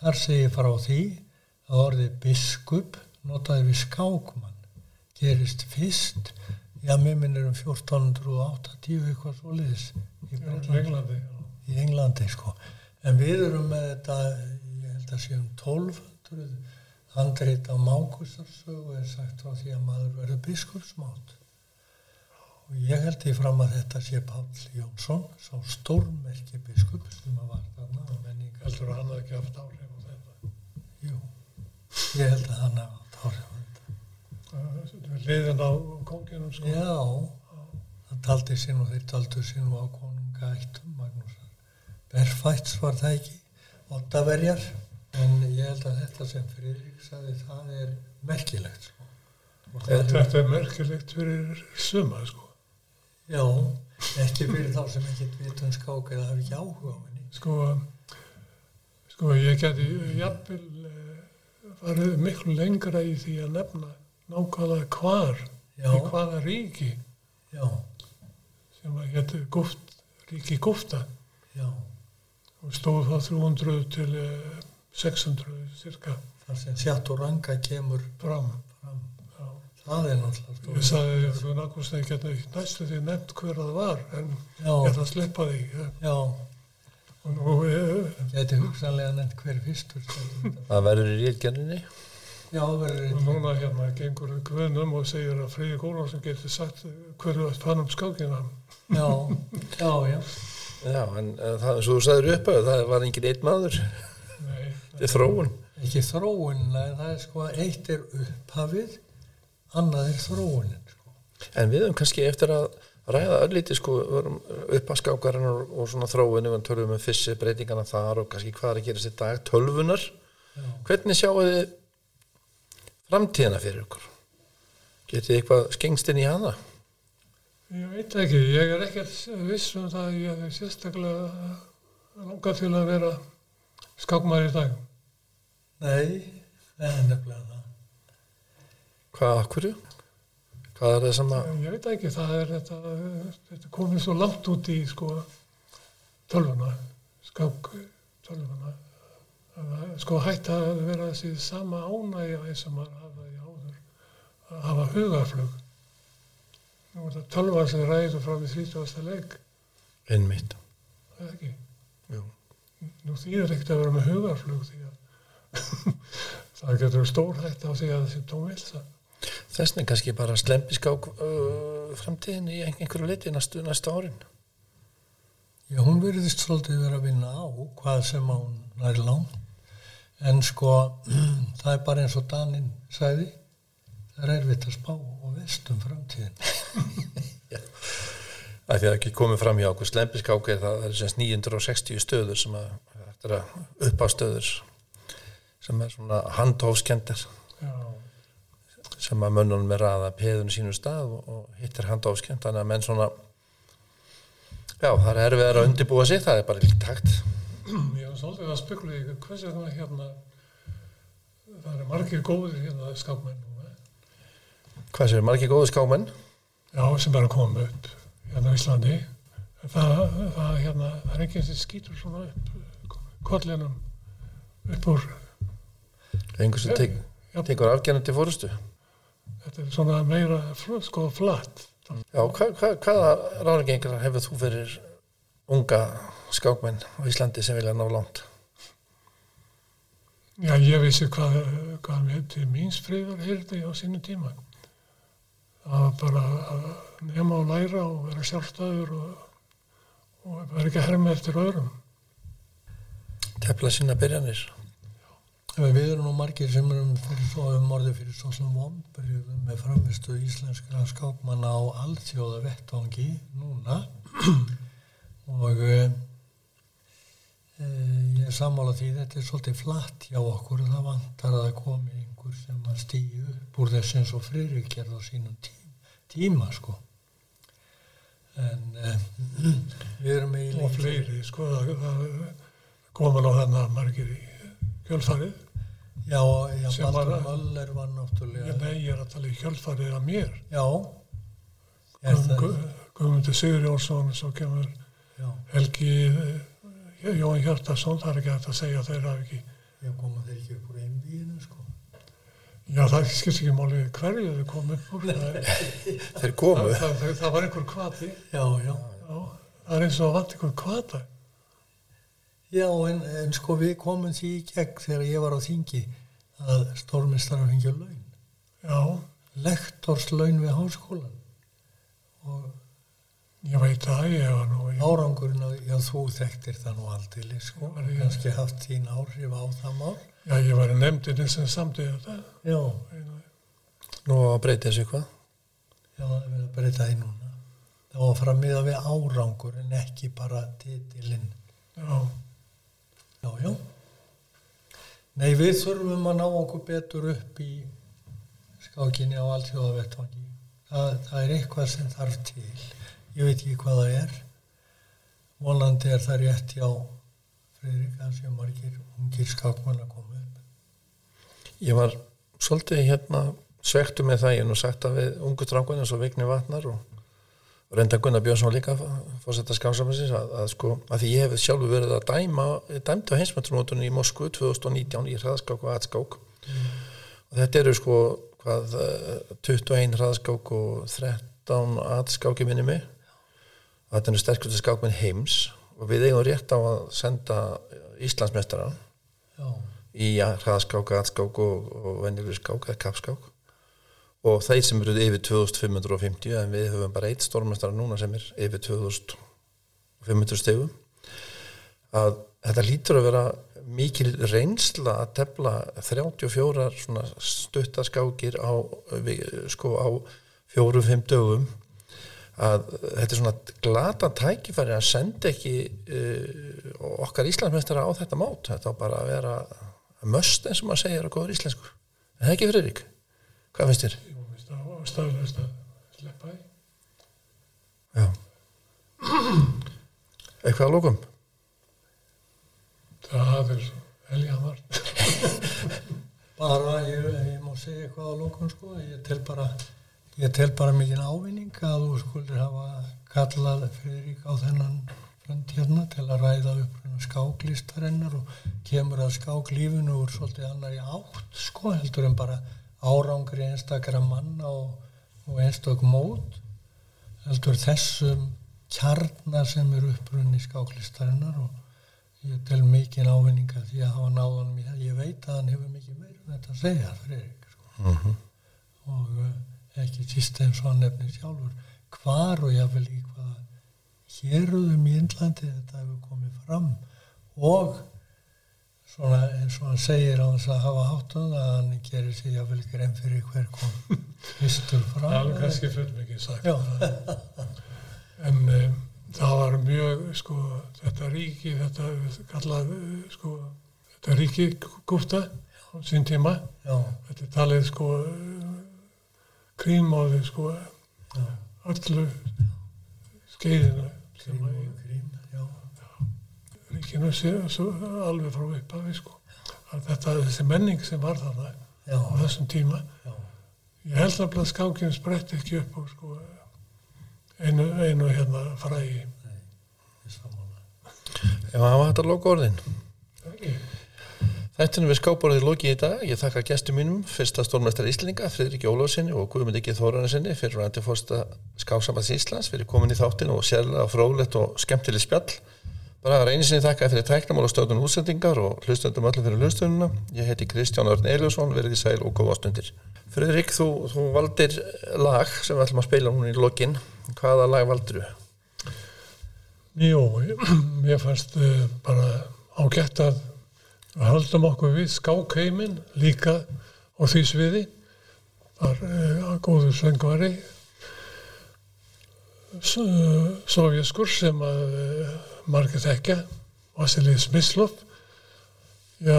þar segir frá því að orðið biskup notaði við skákmann. Gerist fyrst já, mér minnir um 1480 eitthvað svo liðis í,
Englandi
í Englandi sko. En við erum með þetta ég held að séum 1200 handrið á Mákustarsögu er sagt frá því að maður verður biskupsmátt og ég held því fram að þetta sé Páll Jónsson sá stórmerki biskup sem að var þarna.
Heldur að hann hafi ekki haft áhrif á þetta.
Jú, ég held að hann hafa átt áhrif á
konginum sko.
Já, hann taldi sín og þeir taldu sín á konunga ættum Magnúsar. Berfæts var það ekki, Ottaverjar, en ég held að þetta sem Friðrik sagði, það er merkilegt. Sko. Og það er,
þetta er merkilegt fyrir suma sko.
já, ekki fyrir þá sem ekki vitum skák eða hafi ekki áhuga á henni.
sko sko ég geti jafnvel eh, farið miklu lengra í því að nefna nákvæmlega hvar
Já.
í hvaða ríki
Já,
sem að geti guft, ríki gufta. Og stóð þá 300 til eh, 600 cirka
þar sem Sjáturanga kemur
fram.
fram. Það er náttúrulega
ég sagði að þú nákvæmst ekki geta næstu því nefnt hver það var en ég ætla að sleppa því. Ja.
Já,
og nú eh,
geti hugsanlega nefnt hver fyrstur. þetta.
Það verður í rítgerninni.
Já, verður
og núna hérna gengur Guðnum og segir að Freyði Gólarsson getur sagt hverju að fann um skákina
Já, já, já.
Já, en uh, það, eins og þú sagður upp það var engin einn maður.
Nei,
Þetta er þróun.
Ekki þróunin, en það er sko að eitt er upphafið, annað er þróunin. Sko.
En við höfum kannski eftir að ræða öllítið sko uppaskákarinn og, og svona þróun við tölum um fyrsti breytingana þar og kannski hvað er að gerast í dag, tölvunar
Já.
hvernig sjáu þið framtíðina fyrir ykkur getið þið eitthvað skengst inn í hana
ég veit ekki, ég er ekkert viss um það að ég er sérstaklega langa til að vera skákmaður í dag.
Nei, það er nefnilega það.
hvað, akkurju hvað er það sem að
Ég veit ekki, það er þetta, þetta komið svo langt út í sko tölvuna, skák tölvuna, að sko hætta að vera þessi sama ánægja eins og maður hafa í áður, að hafa hugaflug. Nú er það tölva sem ræður fram í 30. leik,
innmitt
það er ekki.
Jú.
Nú þýðir ekkert að vera með hugaflug því að það getur stór hætta á því að þessi tómvilsa.
Þessna kannski bara slempiskák uh, framtíðin í einhverju liti næstu, næstu árin
Já, hún virðist svolítið vera að vinna á hvað sem hún nær langt. En sko, það er bara eins og Danin sagði, það er erfitt að spá og vestum framtíðin.
að því að ekki komið fram hjá okkur slempiskák er það, það er semst 960 stöður sem að er að upp á stöður sem er svona handhófskendar
Já,
sem að mönnunum er aða peðunum sínum stað og, og hitt er handhófskend þannig að menn svona já, það er erfið að undirbúa sig það er bara líkt takt.
Var svolítið að spekula í hvers vegna hérna það eru margir góðir hérna skákmenn
hvað séu margir góðu skámenn
já, sem er að koma upp hérna á Íslandi. Það, það, hérna, það er ekki sem skýtur svona upp kollinum upp úr
einhvers sem tek,
Já.
tekur afgjörnandi fórustu
þetta er svona meira sko flatt.
Já, hva, hva, hvaða ráðgengar hefur þú fyrir unga skákmenn á Íslandi sem vilja ná langt?
Já, ég vissi hvað, hvað mér til míns friðar heyrði á sínu tíma. Var bara að nema og læra og vera sjálfstæður og, og vera ekki að herma eftir öðrum.
Tefla sína byrjanir
Við erum nú margir sem erum fyrir svo um orðið fyrir svo sem vombriðum með framistu íslenskra skákmanna á alþjóða vettvangi núna. Og e, ég er sammála því þetta er svolítið flatt hjá okkur. Og það vantar að það komi einhver sem að stýju upp úr þess eins og friðrik gerð á sínum tíma, tíma sko. En e, við erum
og
eiginlega
fleiri sko það, það koma nú þarna margir í kjölfarið
já, já,
Sem
Baldur
var-
Möller var náttúrulega.
Ég, nei, ég er að tala í kjölfarið af mér.
Já,
Guðmundur Sigur Jónsson svo kemur.
Já,
Helgi eh, Jóhann Hjartarsson það er ekki hægt að segja að þeir hafi ekki
ég koma þeir ekki upp úr einvíinu sko?
Já, það skilst ekki máli hverju þau kom upp
þeir komu.
Það, það, það var einhver kvati.
já, já,
Já, það er eins og að vant einhver kvata.
Já en, en sko við komum því í gegn þegar ég var á þingi að stórmestara fengið laun.
Já,
lektorslaun við háskólan og
ég veit það, ég var nú... Ég,
árangurinn að, já þú þekktir það nú aldrei sko,
Var ég-
kannski haft þín áhrif á það mál.
Já, ég var í nefndinni sem samtíði þetta.
já,
nú að breyta þessu hvað
já það er verið að breyta því núna. Það var frammiða við árangur en ekki bara titilinn.
Já,
já, já. Nei við þurfum að ná okkur betur upp í skákinni á alltjóðavettvangi það, það er eitthvað sem þarf til. Ég veit ekki hvað það er. Volandi er það rétt hjá Friðrik að séu margir ungir skákmann að koma upp.
Ég var svolítið hérna svektu með það, ég hef nú sagt að við ungu drangun eins og Vigni Vatnar og reynda Gunnar Björnsson líka fórsetta skámsamansins að, að sko að því ég hef sjálfur verið að dæma dæmdi á heimsmyndsmótunni í Moskvu 2019 í hraðskák og atskák og þetta eru sko hvað eh, 21 hraðskák og 13 atskáki minni mig. Þetta eru sterkustu skákminn heims og við eigum rétt á að senda Íslandsmestara í hraðskák, atskák og, og venjuleg skák eða kappskák og þeir sem eru yfir 2550 en við höfum bara eitt stórmestara núna sem er yfir 2500 stegum að þetta lítur að vera mikil reynsla að tefla 34 svona stuttaskákir á, sko, á fjóru-fimm dögum. Að þetta er svona glata tækifæri að senda ekki uh, okkar Íslandsmeistara á þetta mót. Þetta á bara að vera möst eins og maður segir á góður íslensku. En það er ekki fyrir ykkur hvað finnst þér?
Jú, veist það var staðlust að sleppa því.
Já eitthvað að lókum?
Það er helja margt.
bara ég, ég má segja eitthvað á lókun sko, ég tel bara ég tel bara mikið ávinning að þú skuldir hafa kallað Friðrik á þennan fund hérna til að ræða upp skáklistarinnar og kemur að skáklífinu úr svolítið annar í átt sko heldur en bara árangri einstakra manna og, og einstak mót heldur þessum kjarnar sem eru upprunni skáklistarinnar og ég tel mikið ávinninga því að hafa náðan mér, ég veit að hann hefur mikið meira um þetta að segja Friðrik sko. og uh, ekki síst eins og hann nefnir sjálfur hvar og jáfnvel í hvað héruðum í Indlandi þetta hefur komið fram og svona eins og hann segir á þess að hafa háttuð að hann gerir sig jáfnvel grein fyrir hver kom fyrstur fram.
Það er kannski full mikið sagt. En um, það var mjög, sko, þetta ríki, þetta kallað, sko, þetta ríki gúfta sín tíma.
já,
Þetta talið, sko, krímóði, sko,
já,
öllu skeiðinu sem að í
og krím já,
ríkinu sé svo alveg frá upphafi, sko. Þetta, þessi menning sem var þarna
já,
á þessum tíma,
já,
ég held að skákinn spretti ekki upp og sko einu, einu hérna
samanlega
Já, það var þetta loka orðin
Ekki?
Þættinu við skáborðið lokið í dag. Ég þakka gestum mínum, fyrsta stórmestari Íslinga, Friðrik Ólafsinni og Guðmund Ekki Þóranarsinni fyrir rændi fórsta skáksambands Íslands fyrir komin í þáttinu og sérlega fróðlegt og skemmtileg spjall. Einu sinni þakka fyrir tæknamál og stöðun útsendingar og hlustöndum öllum fyrir hlustununa. Ég heiti Kristján Örn Eliasson, verið í sæl og góða stundir. Friðrik, þú, þú valdir lag sem við ætlum að spila núna í lokin. Hvaða lag valdir þú?
Jú, mér fannst uh, bara ágætt að við höldum okkur við skákheimin líka á því sviði. Var uh, góður söngvari sovjaskur sem að uh, margir þekkja, Vasilij Smislov. Já,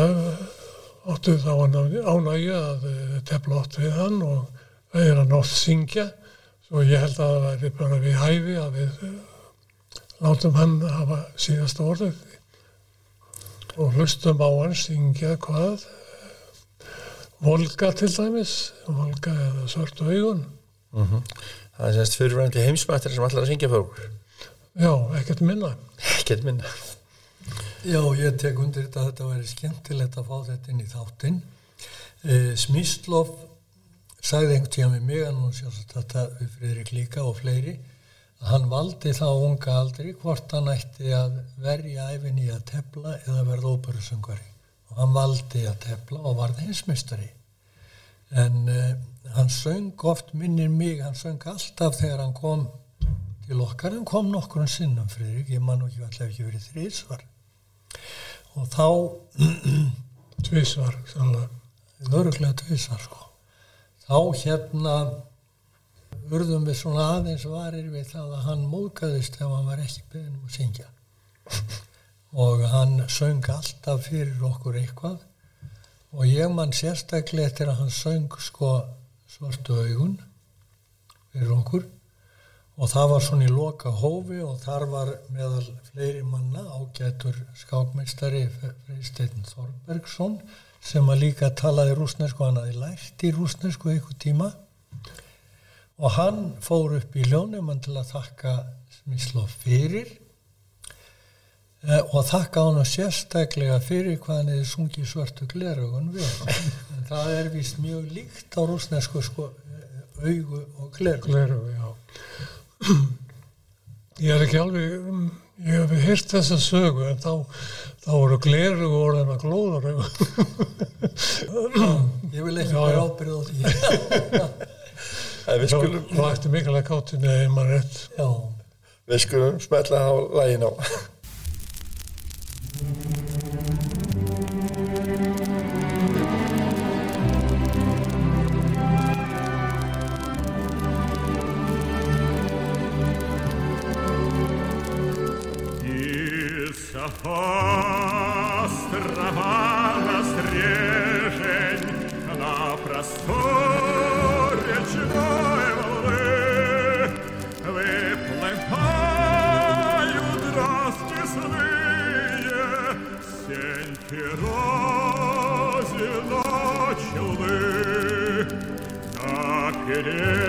áttu þá ánægju að uh, tefla átt við hann og það er hann oft syngja. Svo ég held að það væri bara við hæfi að við uh, látum hann hafa síðasta orðið og hlustum á hann syngja hvað Volga til dæmis Volga eða svörtu augun
Það er semst fyrirvændi heimsmættir sem allar að syngja okkur.
Já, ekkert minna
Ekkert minna.
Já, ég tek undir þetta að þetta væri skemmtilegt að fá þetta inn í þáttinn. E, Smíslof sagði einhvern tíma með mig, og sjálfsagt þetta við Fridrik líka og fleiri, að hann valdi þá unga aldri hvort hann ætti að verja æfin í að tefla eða verða óperusöngari. Og hann valdi að tefla og varði hinsmistari. En e, hann söng oft minnir mig, hann söng alltaf þegar hann kom til okkar, hann kom nokkur um sinnum Fridrik, ég man ekki alltaf ekki verið þrísvar og þá
tvísvar
öruglega tvísvar sko. Þá hérna urðum við svona aðeins varir við það að hann móðgæðist ef hann var ekki beðin um að syngja. Og hann söng alltaf fyrir okkur eitthvað. Og ég mann sérstaklega eftir að hann söng sko svartu augun fyrir okkur og það var svona í loka hófi og þar var meðal fleiri manna ágætur skákmeistari Freysteinn Þorbergsson sem að líka talaði rúsnesku, hann hafi lært í rúsnesku eitthvað tíma. Og hann fór upp í ljónumann til að þakka Smíslof fyrir. Eh, og þakka hann sérstaklega fyrir hvað hann hefði sungið svörtu glerugun við en það er vist mjög líkt á rúsnesku sko, eh, augu og glerugun
glerugu, já ég er ekki alveg um, ég hef hýrt þessa sögu en þá, þá voru gleru og orðin að glóðar
ég vil ekki vera ábyrð á því.
Við skulum
það ætti mikilvægt káttinu eða maður rétt.
Já.
Við skulum smetla á lægin á
острова настрежень на просторе чужой волны выплывают дроздки сные сеньки розино челны на перед